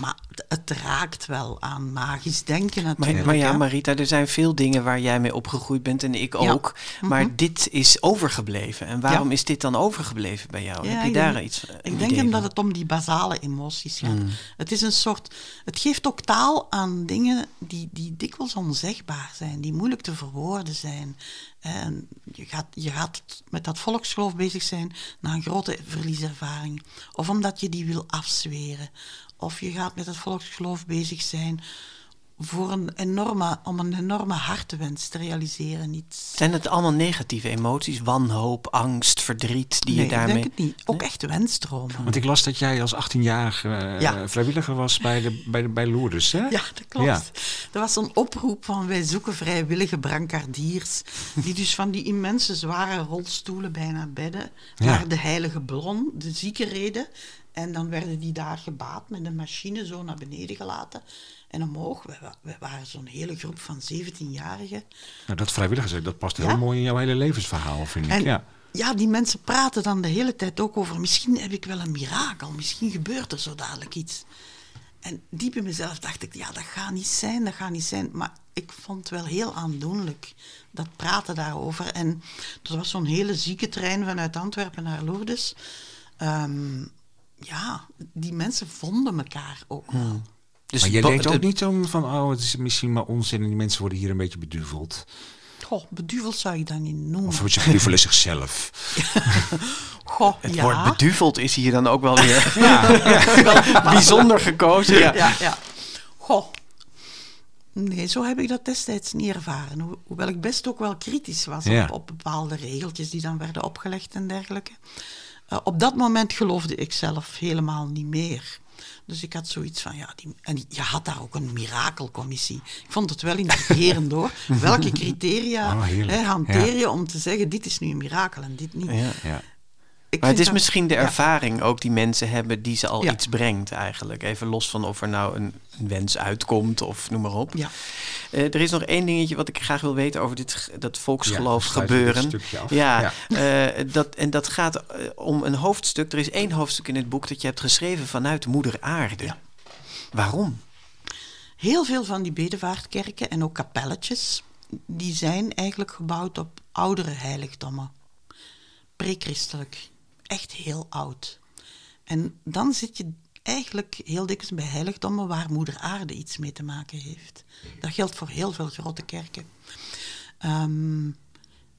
Maar het, raakt wel aan magisch denken natuurlijk. Maar, maar ja. Marita, er zijn veel dingen waar jij mee opgegroeid bent en ik Ja. ook. Maar dit is overgebleven. En waarom Ja. is dit dan overgebleven bij jou? Ja, Heb je ik daar denk- iets Ik denk omdat het om die basale emoties gaat. Mm. Het is een soort... Het geeft ook taal aan dingen die, die dikwijls onzegbaar zijn, die moeilijk te verwoorden zijn. En je gaat, je gaat met dat volksgeloof bezig zijn na een grote verlieservaring. Of omdat je die wil afzweren. Of je gaat met het volksgeloof bezig zijn voor een enorme, om een enorme hartewens te realiseren. Iets Zijn het allemaal negatieve emoties? Wanhoop, angst, verdriet die nee, je daarmee... ik denk het niet. Ook echt wensdromen. Want ik las dat jij als 18-jarige eh, Ja. vrijwilliger was bij, de, bij, de, bij Lourdes, hè? Ja, dat klopt. Ja. Er was een oproep van wij zoeken vrijwillige brancardiers, die dus van die immense zware rolstoelen bijna bedden Ja. naar de heilige bron, de zieken reden. En dan werden die daar gebaat met een machine zo naar beneden gelaten en omhoog. We, we waren zo'n hele groep van 17-jarigen. Nou, dat vrijwilligers, dat past heel Ja. mooi in jouw hele levensverhaal, vind ik. En ja. ja, die mensen praten dan de hele tijd ook over, misschien heb ik wel een mirakel, misschien gebeurt er zo dadelijk iets. En diep in mezelf dacht ik, ja, dat gaat niet zijn, dat gaat niet zijn. Maar ik vond het wel heel aandoenlijk, dat praten daarover. En er was zo'n hele zieke trein vanuit Antwerpen naar Lourdes. Ehm, ja, die mensen vonden elkaar ook wel. Dus maar jij denkt ook niet om van, oh, het is misschien maar onzin en die mensen worden hier een beetje beduveld. Goh, beduveld zou ik dat niet noemen. Of ze beduvelen zichzelf. <laughs> Goh, Het ja. woord beduveld is hier dan ook wel weer <laughs> <laughs> wel bijzonder gekozen. Ja. ja, ja. Goh. Nee, zo heb ik dat destijds niet ervaren. Ho- hoewel ik best ook wel kritisch was Ja. op, op bepaalde regeltjes die dan werden opgelegd en dergelijke. Eh, op dat moment geloofde ik zelf helemaal niet meer. Dus ik had zoiets van, ja, die, en je had daar ook een mirakelcommissie. Ik vond het wel intrigerend hoor. <laughs> Welke criteria Oh, heerlijk. hè, hanteer Ja. je om te zeggen, dit is nu een mirakel en dit niet. Ja. Ja. Ik Maar het is dat- misschien de ja. ervaring ook die mensen hebben die ze al Ja. iets brengt eigenlijk. Even los van of er nou een, een wens uitkomt of noem maar op. Ja. Eh, er is nog één dingetje wat ik graag wil weten over dit, dat volksgeloof gebeuren. stukje af. Ja, eh, dat, en dat gaat eh, om een hoofdstuk. Er is één hoofdstuk in het boek dat je hebt geschreven vanuit Moeder Aarde. Ja. Waarom? Heel veel van die bedevaartkerken en ook kapelletjes, die zijn eigenlijk gebouwd op oudere heiligdommen. Pre-christelijk. Echt heel oud. En dan zit je eigenlijk heel dikwijls bij heiligdommen waar moeder aarde iets mee te maken heeft. Dat geldt voor heel veel grote kerken. Ehm,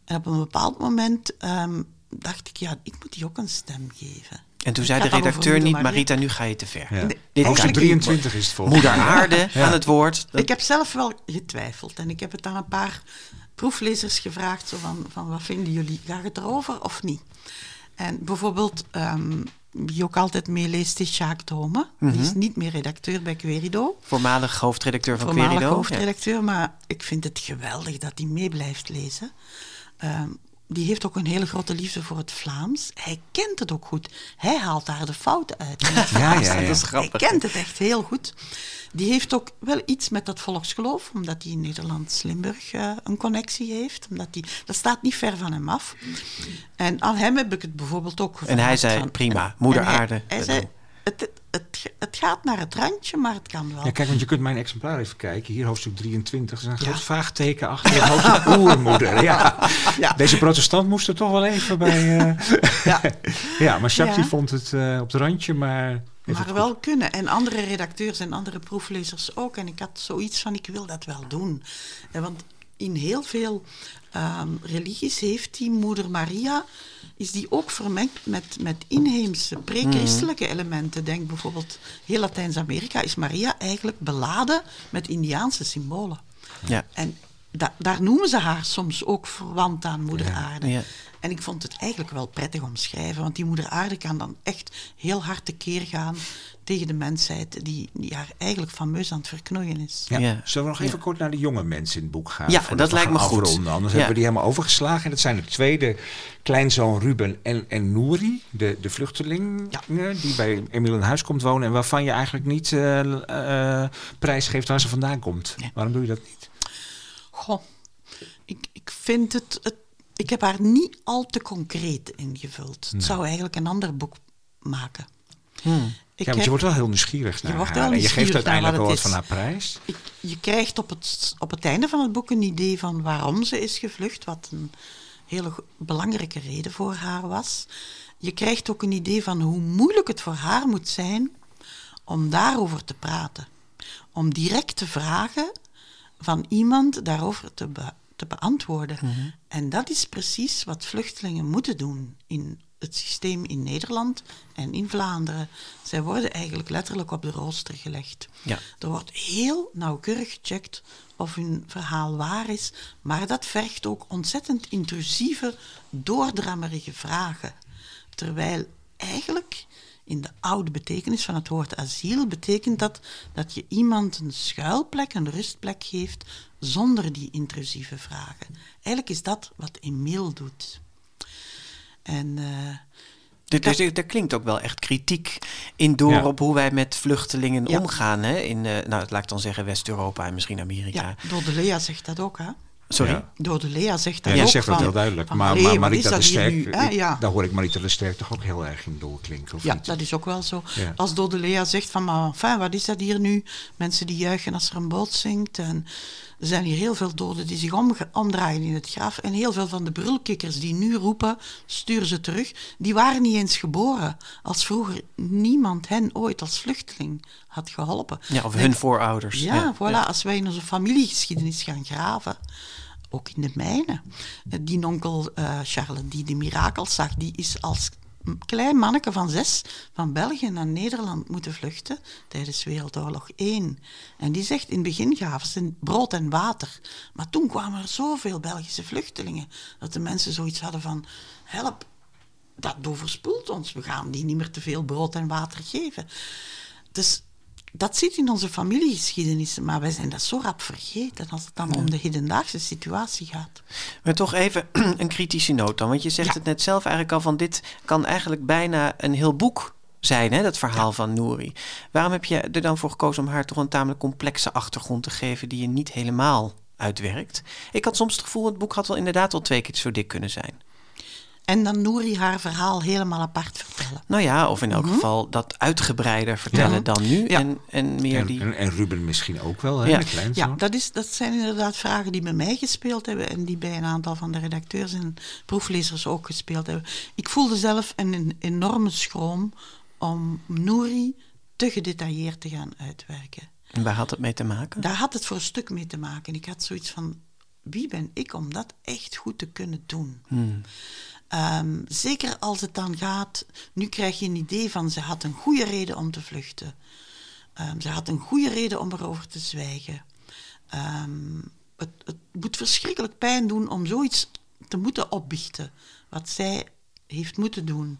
en op een bepaald moment ehm, dacht ik, ja, ik moet die ook een stem geven. En toen zei de redacteur niet. Marita, nu ga je te ver. Ja. Nee, Dit Hoofdstuk eigenlijk niet. 23 is het volgens Moeder. Aarde aan het woord. Dat- Ik heb zelf wel getwijfeld en ik heb het aan een paar proeflezers gevraagd, zo van, van wat vinden jullie, gaat het erover of niet? En bijvoorbeeld, ehm, wie ook altijd meeleest, is Jacques Dome. Die is niet meer redacteur bij Querido, Voormalig hoofdredacteur van voormalig Querido. hoofdredacteur, maar ik vind het geweldig dat hij mee blijft lezen. Ehm, die heeft ook een hele grote liefde voor het Vlaams. Hij kent het ook goed. Hij haalt daar de fouten uit. Ja, ja, ja. Dat is grappig. Hij kent het echt heel goed. Die heeft ook wel iets met dat volksgeloof, omdat hij in Nederlands-Limburg eh, een connectie heeft. Omdat die, dat staat niet ver van hem af. En aan hem heb ik het bijvoorbeeld ook gevraagd. En hij zei, van- prima, moeder hij- aarde. Hij zei, het, het, het gaat naar het randje, maar het kan wel. Ja, kijk, want je kunt mijn exemplaar even kijken. Hier hoofdstuk 23. Er is een Ja. groot vaagteken achter het hoofdstuk <laughs> oermoeder. Ja. Ja. Deze protestant moest er toch wel even bij... eh, <laughs> Ja. ja, maar die vond het eh, op het randje, maar... Maar wel kunnen. En andere redacteurs en andere proeflezers ook. En ik had zoiets van, ik wil dat wel doen. En want in heel veel ehm, religies heeft die moeder Maria... is die ook vermengd met, met inheemse pre-christelijke elementen. Denk bijvoorbeeld, heel Latijns-Amerika is Maria eigenlijk beladen met Indiaanse symbolen. Ja. En da- daar noemen ze haar soms ook verwant aan moeder aarde. Ja. En ik vond het eigenlijk wel prettig omschrijven, want die moeder aarde kan dan echt heel hard tekeer gaan tegen de mensheid die, die haar eigenlijk fameus aan het verknoeien is. Ja. Ja. Zullen we nog even kort naar de jonge mensen in het boek gaan? Ja, dat lijkt me goed. afronden? Anders Ja. hebben we die helemaal overgeslagen. En dat zijn de tweede kleinzoon Ruben en, en Nouri, de, de vluchteling Ja. eh, die bij Emiel in huis komt wonen. En waarvan je eigenlijk niet eh eh, prijsgeeft waar ze vandaan komt. Waarom doe je dat niet? Goh, ik, ik vind het, het... Ik heb haar niet al te concreet ingevuld. Het zou eigenlijk een ander boek maken. Hmm. Ik ja, want je wordt wel heel nieuwsgierig naar wordt wel en je geeft uiteindelijk wel wat van haar prijs. Ik, je krijgt op het, op het einde van het boek een idee van waarom ze is gevlucht, wat een hele belangrijke reden voor haar was. Je krijgt ook een idee van hoe moeilijk het voor haar moet zijn om daarover te praten. Om direct te vragen van iemand daarover te, be- te beantwoorden. En dat is precies wat vluchtelingen moeten doen in het systeem in Nederland en in Vlaanderen. Zij worden eigenlijk letterlijk op de rooster gelegd. Ja. Er wordt heel nauwkeurig gecheckt of hun verhaal waar is, maar dat vergt ook ontzettend intrusieve, doordrammerige vragen. Terwijl eigenlijk in de oude betekenis van het woord asiel betekent dat dat je iemand een schuilplek, een rustplek geeft zonder die intrusieve vragen. Eigenlijk is dat wat Emile doet. En eh, Er, er, er klinkt ook wel echt kritiek in door Ja. op hoe wij met vluchtelingen Ja. omgaan. Hè? In, eh, nou, laat ik dan zeggen West-Europa en misschien Amerika. ja, Dodelea zegt dat ook, hè? Sorry? Ja. Dodelea zegt dat Ja, ook. zegt dat heel duidelijk. van, Maar, maar wat Marita de Sterk, nu, hè? ik- Ja. daar hoor ik Marita de Sterk toch ook heel erg in doorklinken. Of Ja, niet? dat is ook wel zo. Ja. Als Dodelea zegt van, maar enfin, wat is dat hier nu? Mensen die juichen als er een boot zinkt. En er zijn hier heel veel doden die zich omdraaien in het graf. En heel veel van de brulkikkers die nu roepen, stuur ze terug. Die waren niet eens geboren. Als vroeger niemand hen ooit als vluchteling had geholpen. Ja, of Denk- hun voorouders. ja, voilà. Als wij in onze familiegeschiedenis gaan graven, ook in de mijne. eh, Die onkel eh Charles, die de mirakels zag, die is als klein manneke van zes van België naar Nederland moeten vluchten tijdens Wereldoorlog 1. En die zegt, in het begin gaven ze brood en water. Maar toen kwamen er zoveel Belgische vluchtelingen, dat de mensen zoiets hadden van, help, dat overspoelt ons. We gaan die niet meer te veel brood en water geven. Dus dat zit in onze familiegeschiedenis, maar wij zijn dat zo rap vergeten als het dan om de hedendaagse situatie gaat. Maar toch even <clears throat> een kritische noot dan. Want je zegt Ja. het net zelf eigenlijk al van dit kan eigenlijk bijna een heel boek zijn, hè, dat verhaal van Nouri. Waarom heb je er dan voor gekozen om haar toch een tamelijk complexe achtergrond te geven die je niet helemaal uitwerkt? Ik had soms het gevoel, het boek had wel inderdaad wel twee keer zo dik kunnen zijn. En dan Nouri haar verhaal helemaal apart vertellen. Nou ja, of in elk geval dat uitgebreider vertellen Ja. dan nu. Mhm. Ja. En, en meer En, die... en, en Ruben misschien ook wel, hè, Ja. de. Ja, dat, is, dat zijn inderdaad vragen die bij mij gespeeld hebben en die bij een aantal van de redacteurs en proeflezers ook gespeeld hebben. Ik voelde zelf een, een enorme schroom om Nouri te gedetailleerd te gaan uitwerken. En waar had het mee te maken? Daar had het voor een stuk mee te maken. Ik had zoiets van, wie ben ik om dat echt goed te kunnen doen? Ehm, zeker als het dan gaat, nu krijg je een idee van, ze had een goede reden om te vluchten. Ehm, ze had een goede reden om erover te zwijgen. Ehm, het, het moet verschrikkelijk pijn doen om zoiets te moeten opbiechten, wat zij heeft moeten doen.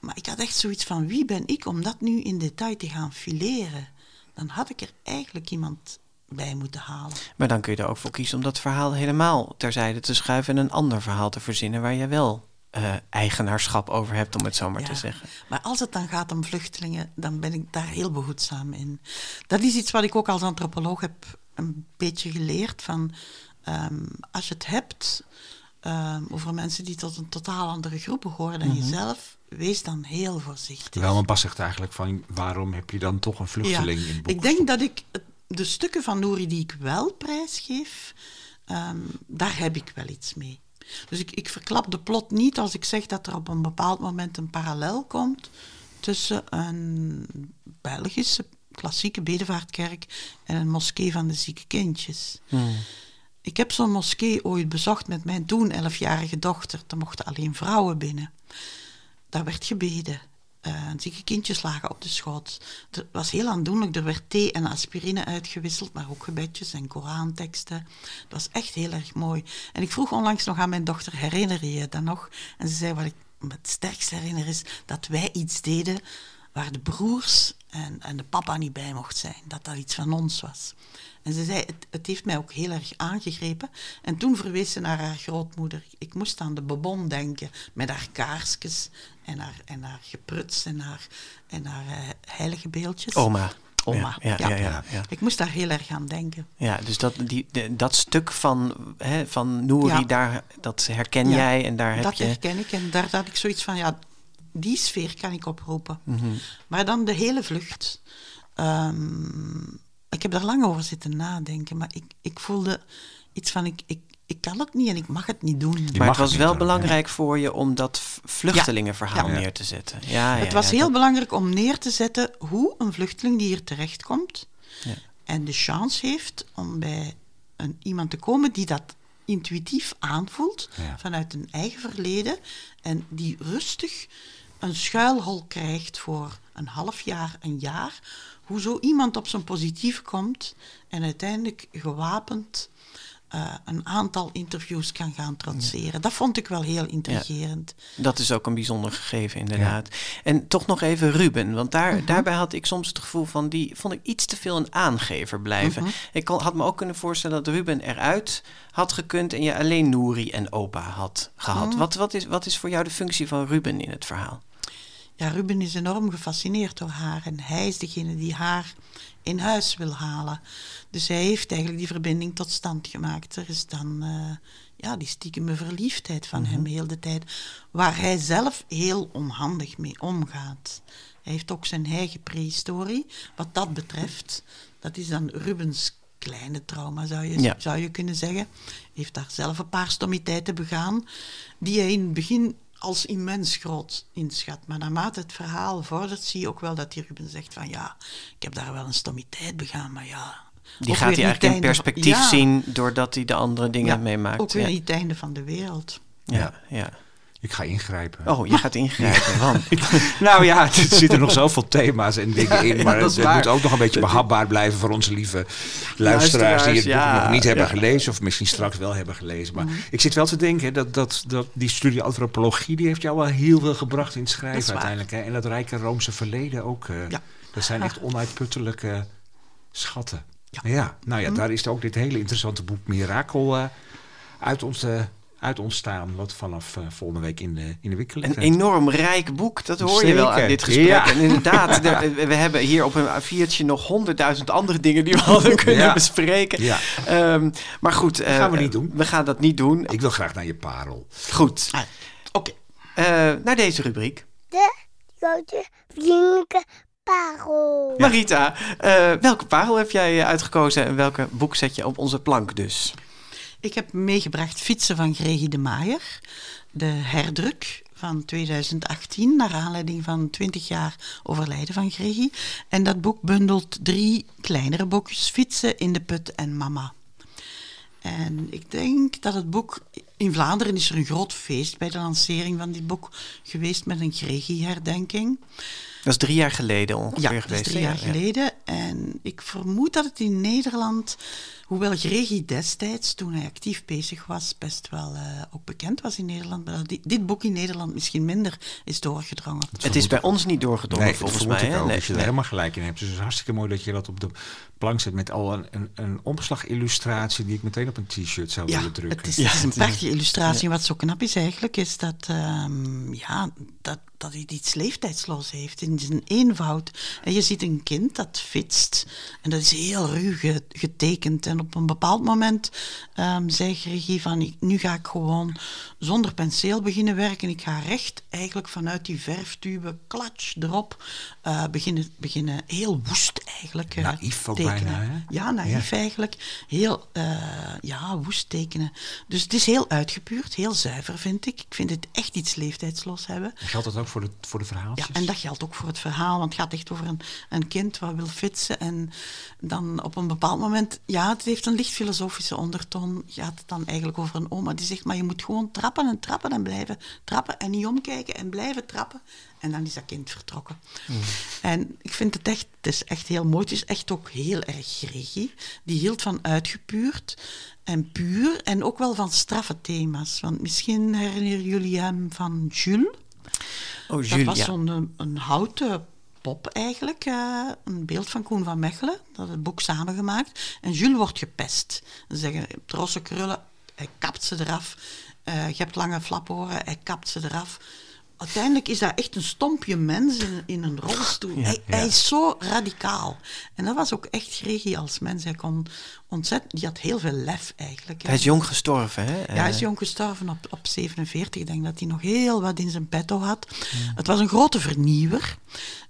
Maar ik had echt zoiets van, wie ben ik om dat nu in detail te gaan fileren? Dan had ik er eigenlijk iemand bij moeten halen. Maar dan kun je er ook voor kiezen om dat verhaal helemaal terzijde te schuiven en een ander verhaal te verzinnen waar je wel eh, eigenaarschap over hebt, om het zo maar te zeggen. Maar als het dan gaat om vluchtelingen, dan ben ik daar heel behoedzaam in. Dat is iets wat ik ook als antropoloog heb een beetje geleerd. Van, ehm, als je het hebt ehm, over mensen die tot een totaal andere groep behoren dan jezelf, wees dan heel voorzichtig. Wel, mijn pas zegt eigenlijk van waarom heb je dan toch een vluchteling in boek? Ik denk dat ik het- de stukken van Nouri die ik wel prijsgeef, ehm, daar heb ik wel iets mee. Dus ik, ik verklap de plot niet als ik zeg dat er op een bepaald moment een parallel komt tussen een Belgische klassieke bedevaartkerk en een moskee van de zieke kindjes. Ik heb zo'n moskee ooit bezocht met mijn toen elfjarige dochter. Er mochten alleen vrouwen binnen. Daar werd gebeden. Eh, zieke kindjes lagen op de schoot. Het was heel aandoenlijk. Er werd thee en aspirine uitgewisseld, maar ook gebedjes en Koranteksten. Het was echt heel erg mooi. En ik vroeg onlangs nog aan mijn dochter, herinner je je dat nog? En ze zei, wat ik me het sterkst herinner is dat wij iets deden waar de broers en, en de papa niet bij mocht zijn. Dat dat iets van ons was. En ze zei, het, het heeft mij ook heel erg aangegrepen. En toen verwees ze naar haar grootmoeder. Ik moest aan de bebon denken, met haar kaarsjes en haar, en haar gepruts en haar, en haar eh, heilige beeldjes. Oma. Oma, Ja, ja, ja, ja, ja. Ik moest daar heel erg aan denken. Ja, dus dat, die, de- dat stuk van, hè, van Nouri, daar, dat herken jij en daar heb dat je... herken ik. En daar had ik zoiets van, ja, die sfeer kan ik oproepen. Mhm. Maar dan de hele vlucht. Ehm, ik heb daar lang over zitten nadenken, maar ik, ik voelde iets van, ik, ik, ik kan het niet en ik mag het niet doen. Je Maar het was het wel belangrijk voor je om dat vluchtelingenverhaal Ja. neer te zetten. Ja, ja, het was ja, heel dat- belangrijk om neer te zetten hoe een vluchteling die hier terechtkomt Ja. en de chance heeft om bij een, iemand te komen die dat intuïtief aanvoelt Ja. vanuit een eigen verleden en die rustig een schuilhol krijgt voor een half jaar, een jaar, hoe zo iemand op zijn positief komt en uiteindelijk gewapend eh, een aantal interviews kan gaan trotseren. Dat vond ik wel heel intrigerend. Dat is ook een bijzonder gegeven, inderdaad. En toch nog even Ruben, want daar, Mhm. daarbij had ik soms het gevoel van, die vond ik iets te veel een aangever blijven. Mhm. Ik kon, had me ook kunnen voorstellen dat Ruben eruit had gekund en je alleen Nouri en opa had gehad. Mhm. Wat, wat, is, wat is voor jou de functie van Ruben in het verhaal? Ja, Ruben is enorm gefascineerd door haar en hij is degene die haar in huis wil halen. Dus hij heeft eigenlijk die verbinding tot stand gemaakt. Er is dan eh, ja, die stiekeme verliefdheid van hem heel de tijd, waar hij zelf heel onhandig mee omgaat. Hij heeft ook zijn eigen prehistorie. Wat dat betreft, dat is dan Rubens kleine trauma, zou je, Ja. zou je kunnen zeggen. Hij heeft daar zelf een paar stommiteiten begaan, die hij in het begin als immens groot inschat. Maar naarmate het verhaal vordert, zie je ook wel dat die Ruben zegt van ja, ik heb daar wel een stommiteit begaan, maar ja... Die gaat hij eigenlijk in van- perspectief Ja, zien doordat hij de andere dingen ja, meemaakt. Ook weer ja. niet het einde van de wereld. Ja, ja. Ik ga ingrijpen. Oh, je gaat ingrijpen, want... <laughs> Nou ja, <laughs> er zitten nog zoveel thema's en dingen in. Maar het waar. moet ook nog een beetje behapbaar blijven voor onze lieve luisteraars die het boek nog niet hebben ja. gelezen. Of misschien straks wel hebben gelezen. Maar ik zit wel te denken dat, dat, dat die studie antropologie, die heeft jou wel heel veel gebracht in het schrijven uiteindelijk. Hè? En dat rijke Roomse verleden ook. eh. Dat zijn echt onuitputtelijke schatten. Ja. Ja, nou ja, daar is ook dit hele interessante boek Mirakel eh, uit, ons, eh, uit ontstaan. Wat vanaf eh, volgende week in de, in de winkel Een enorm rijk boek, dat hoor je wel aan dit gesprek. Ja. En inderdaad, <laughs> er- we hebben hier op een A4'tje nog honderdduizend andere dingen die we hadden kunnen Ja. bespreken. Ja. Ehm, maar goed. eh, gaan we niet doen. We gaan dat niet doen. Ik wil graag naar je parel. Goed. Ah, Oké. Eh, naar deze rubriek. De grote vriendelijke parel. Marita, eh, welke parel heb jij uitgekozen en welke boek zet je op onze plank dus? Ik heb meegebracht Fietsen van Gregie de Maaier. De herdruk van 2018, naar aanleiding van 20 jaar overlijden van Gregie. En dat boek bundelt drie kleinere boekjes, Fietsen in de Put en Mama. En ik denk dat het boek... In Vlaanderen is er een groot feest bij de lancering van dit boek geweest met een Gregie-herdenking. Dat is drie jaar geleden ongeveer Ja, dat is geweest. drie jaar Ja. geleden. En ik vermoed dat het in Nederland, hoewel Gregi destijds, toen hij actief bezig was, best wel eh, ook bekend was in Nederland, maar dat dit, dit boek in Nederland misschien minder is doorgedrongen. Het is bij ons niet doorgedrongen Nee, dat volgens mij. ik hè? ook. Nee, dat je er nee. helemaal gelijk in hebt. Dus het is hartstikke mooi dat je dat op de plank zet met al een, een, een omslagillustratie die ik meteen op een t-shirt zou Ja, willen drukken. het is, Ja, het is een prachtige illustratie. Wat zo knap is eigenlijk, is dat, ehm, ja, dat, dat hij iets leeftijdsloos heeft in zijn eenvoud. En je ziet een kind dat fietst en dat is heel ruw ge- getekend. En op een bepaald moment ehm zegt regie van, ik- nu ga ik gewoon zonder penseel beginnen werken. Ik ga recht eigenlijk vanuit die verftube, klatsch erop, eh, beginnen, beginnen heel woest eigenlijk eh, Naïef ook tekenen. bijna, hè? Ja, naïef eigenlijk. Heel eh, ja, woest tekenen. Dus het is heel uitgepuurd, heel zuiver vind ik. Ik vind het echt iets leeftijdslos hebben. Geldt dat ook voor de, voor de Ja, verhaaltjes? en dat geldt ook voor het verhaal, want het gaat echt over een, een kind wat wil fietsen. En dan op een bepaald moment, ja, het heeft een licht filosofische ondertoon. Gaat het dan eigenlijk over een oma die zegt, maar je moet gewoon trappen en trappen en blijven trappen en niet omkijken en blijven trappen. En dan is dat kind vertrokken. En ik vind het echt, het is echt heel mooi. Het is echt ook heel erg regie. Die hield van uitgepuurd en puur en ook wel van straffe thema's. Want misschien herinneren jullie hem van Jules. Oh, Dat Julia. was zo'n een, een houten pop eigenlijk. eh, een beeld van Koen van Mechelen. Dat het boek samengemaakt. En Jules wordt gepest. Ze zeggen, je hebt rosse krullen, hij kapt ze eraf. Eh, je hebt lange flaporen, hij kapt ze eraf. Uiteindelijk is dat echt een stompje mens in, in een rolstoel. hij, hij is zo radicaal. En dat was ook echt Gregi als mens. Hij kon ontzettend... Die had heel veel lef eigenlijk. Hij is jong gestorven, hè? Ja, hij is Eh, jong gestorven op, op 47. Ik denk dat hij nog heel wat in zijn petto had. Het was een grote vernieuwer.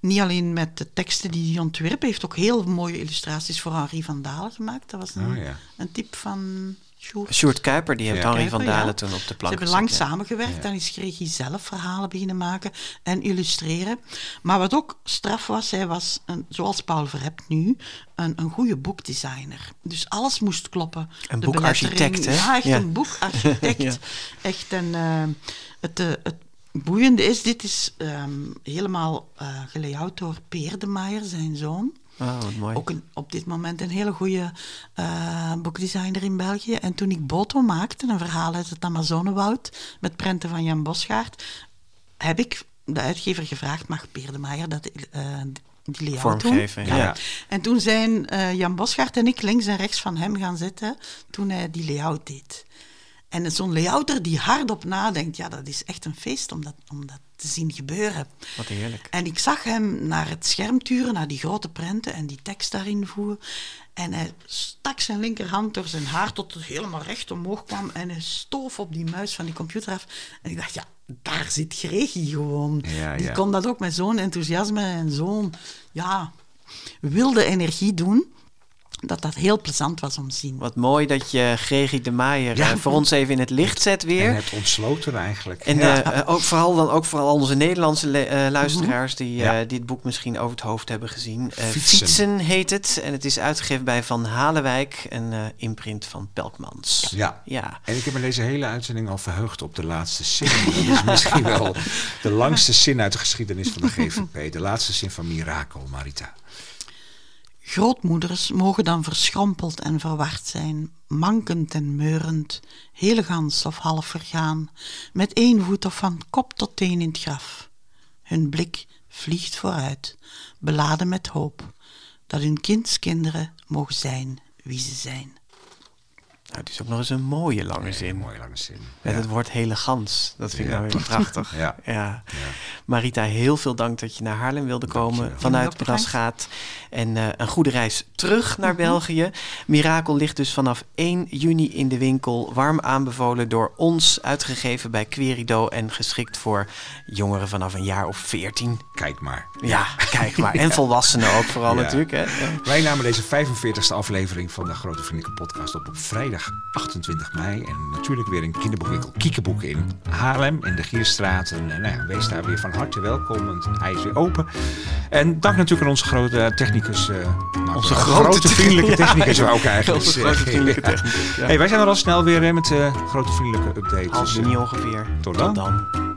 Niet alleen met de teksten die hij ontwierp. Hij heeft ook heel mooie illustraties voor Henri van Dalen gemaakt. Dat was een, Oh, ja. een type van Sjoerd. Sjoerd Kuiper, die heeft Ja. Henri van ja. Dalen toen op de Ze plank hebben lang gezet, ja. samengewerkt. Dan is Gregi zelf verhalen beginnen maken en illustreren. Maar wat ook straf was, hij was, een, zoals Paul Verhept nu, een, een goede boekdesigner. Dus alles moest kloppen. Een De boekarchitect, hè? Ja, echt Ja. een boekarchitect. <laughs> Ja. Echt een... eh, het, eh, het boeiende is, dit is ehm, helemaal eh gelayout door Peer de Maier, zijn zoon. Oh, wat mooi. Ook een, op dit moment een hele goede eh, boekdesigner in België. En toen ik Boto maakte, een verhaal uit het Amazonewoud, met prenten van Jan Bosgaard, heb ik de uitgever gevraagd, mag Peer de Maier dat, eh, die layout Vormgeven, doen? ja. En toen zijn eh, Jan Bosgaard en ik links en rechts van hem gaan zitten toen hij die layout deed. En zo'n layouter die hardop nadenkt, ja, dat is echt een feest om dat, om dat te zien gebeuren. Wat heerlijk. En ik zag hem naar het scherm turen, naar die grote prenten en die tekst daarin voeren. En hij stak zijn linkerhand door zijn haar tot het helemaal recht omhoog kwam. En hij stoof op die muis van die computer af. En ik dacht, ja, daar zit Gregi gewoon. Ja, die ja. kon dat ook met zo'n enthousiasme en zo'n ja, wilde energie doen. Dat dat heel plezant was om te zien. Wat mooi dat je Gregi de Maier Ja. eh, voor ons even in het licht zet weer. En het ontsloten eigenlijk. En Ja. eh, eh, ook vooral dan ook vooral onze Nederlandse eh, luisteraars die Ja. eh, dit boek misschien over het hoofd hebben gezien. Fietsen. Fietsen heet het en het is uitgegeven bij Van Halenwijk, een eh, imprint van Pelkmans. ja. Ja. En ik heb me deze hele uitzending al verheugd op de laatste zin. Dat is misschien wel de langste zin uit de geschiedenis van de GVP. De laatste zin van Mirakel, Marita. Grootmoeders mogen dan verschrompeld en verward zijn, mankend en meurend, heel gans of half vergaan, met één voet of van kop tot teen in het graf. Hun blik vliegt vooruit, beladen met hoop, dat hun kindskinderen mogen zijn wie ze zijn. Het is ook nog eens een mooie lange Een zin. mooie lange zin. Met Ja. het woord hele gans. Dat vind ik nou weer prachtig. <laughs> Ja. ja. Marita, heel veel dank dat je naar Haarlem wilde komen vanuit. Brasgaat. En eh, een goede reis terug naar Mhm. België. Mirakel ligt dus vanaf 1 juni in de winkel. Warm aanbevolen door ons, uitgegeven bij Querido en geschikt voor jongeren vanaf een jaar of 14. Kijk maar. Ja, kijk maar. <laughs> En volwassenen ook vooral Ja. natuurlijk. Hè? Ja. Wij namen deze 45e aflevering van de Grote Vriendelijke Podcast op op vrijdag 28 mei. En natuurlijk weer een kinderboekwinkel Kiekeboek in Haarlem in de Gierstraat. En eh, nou ja, wees daar weer van harte welkom, want hij is weer open. En dank natuurlijk aan onze grote technicus. eh, nou, Onze grote vriendelijke <laughs> technicus ja. ook eigenlijk. Onze grote vriendelijke Ja. technicus, ja. Hey, wij zijn er al snel weer hè, met eh grote vriendelijke updates. Half Dus, juni ongeveer. tot dan. Tot dan.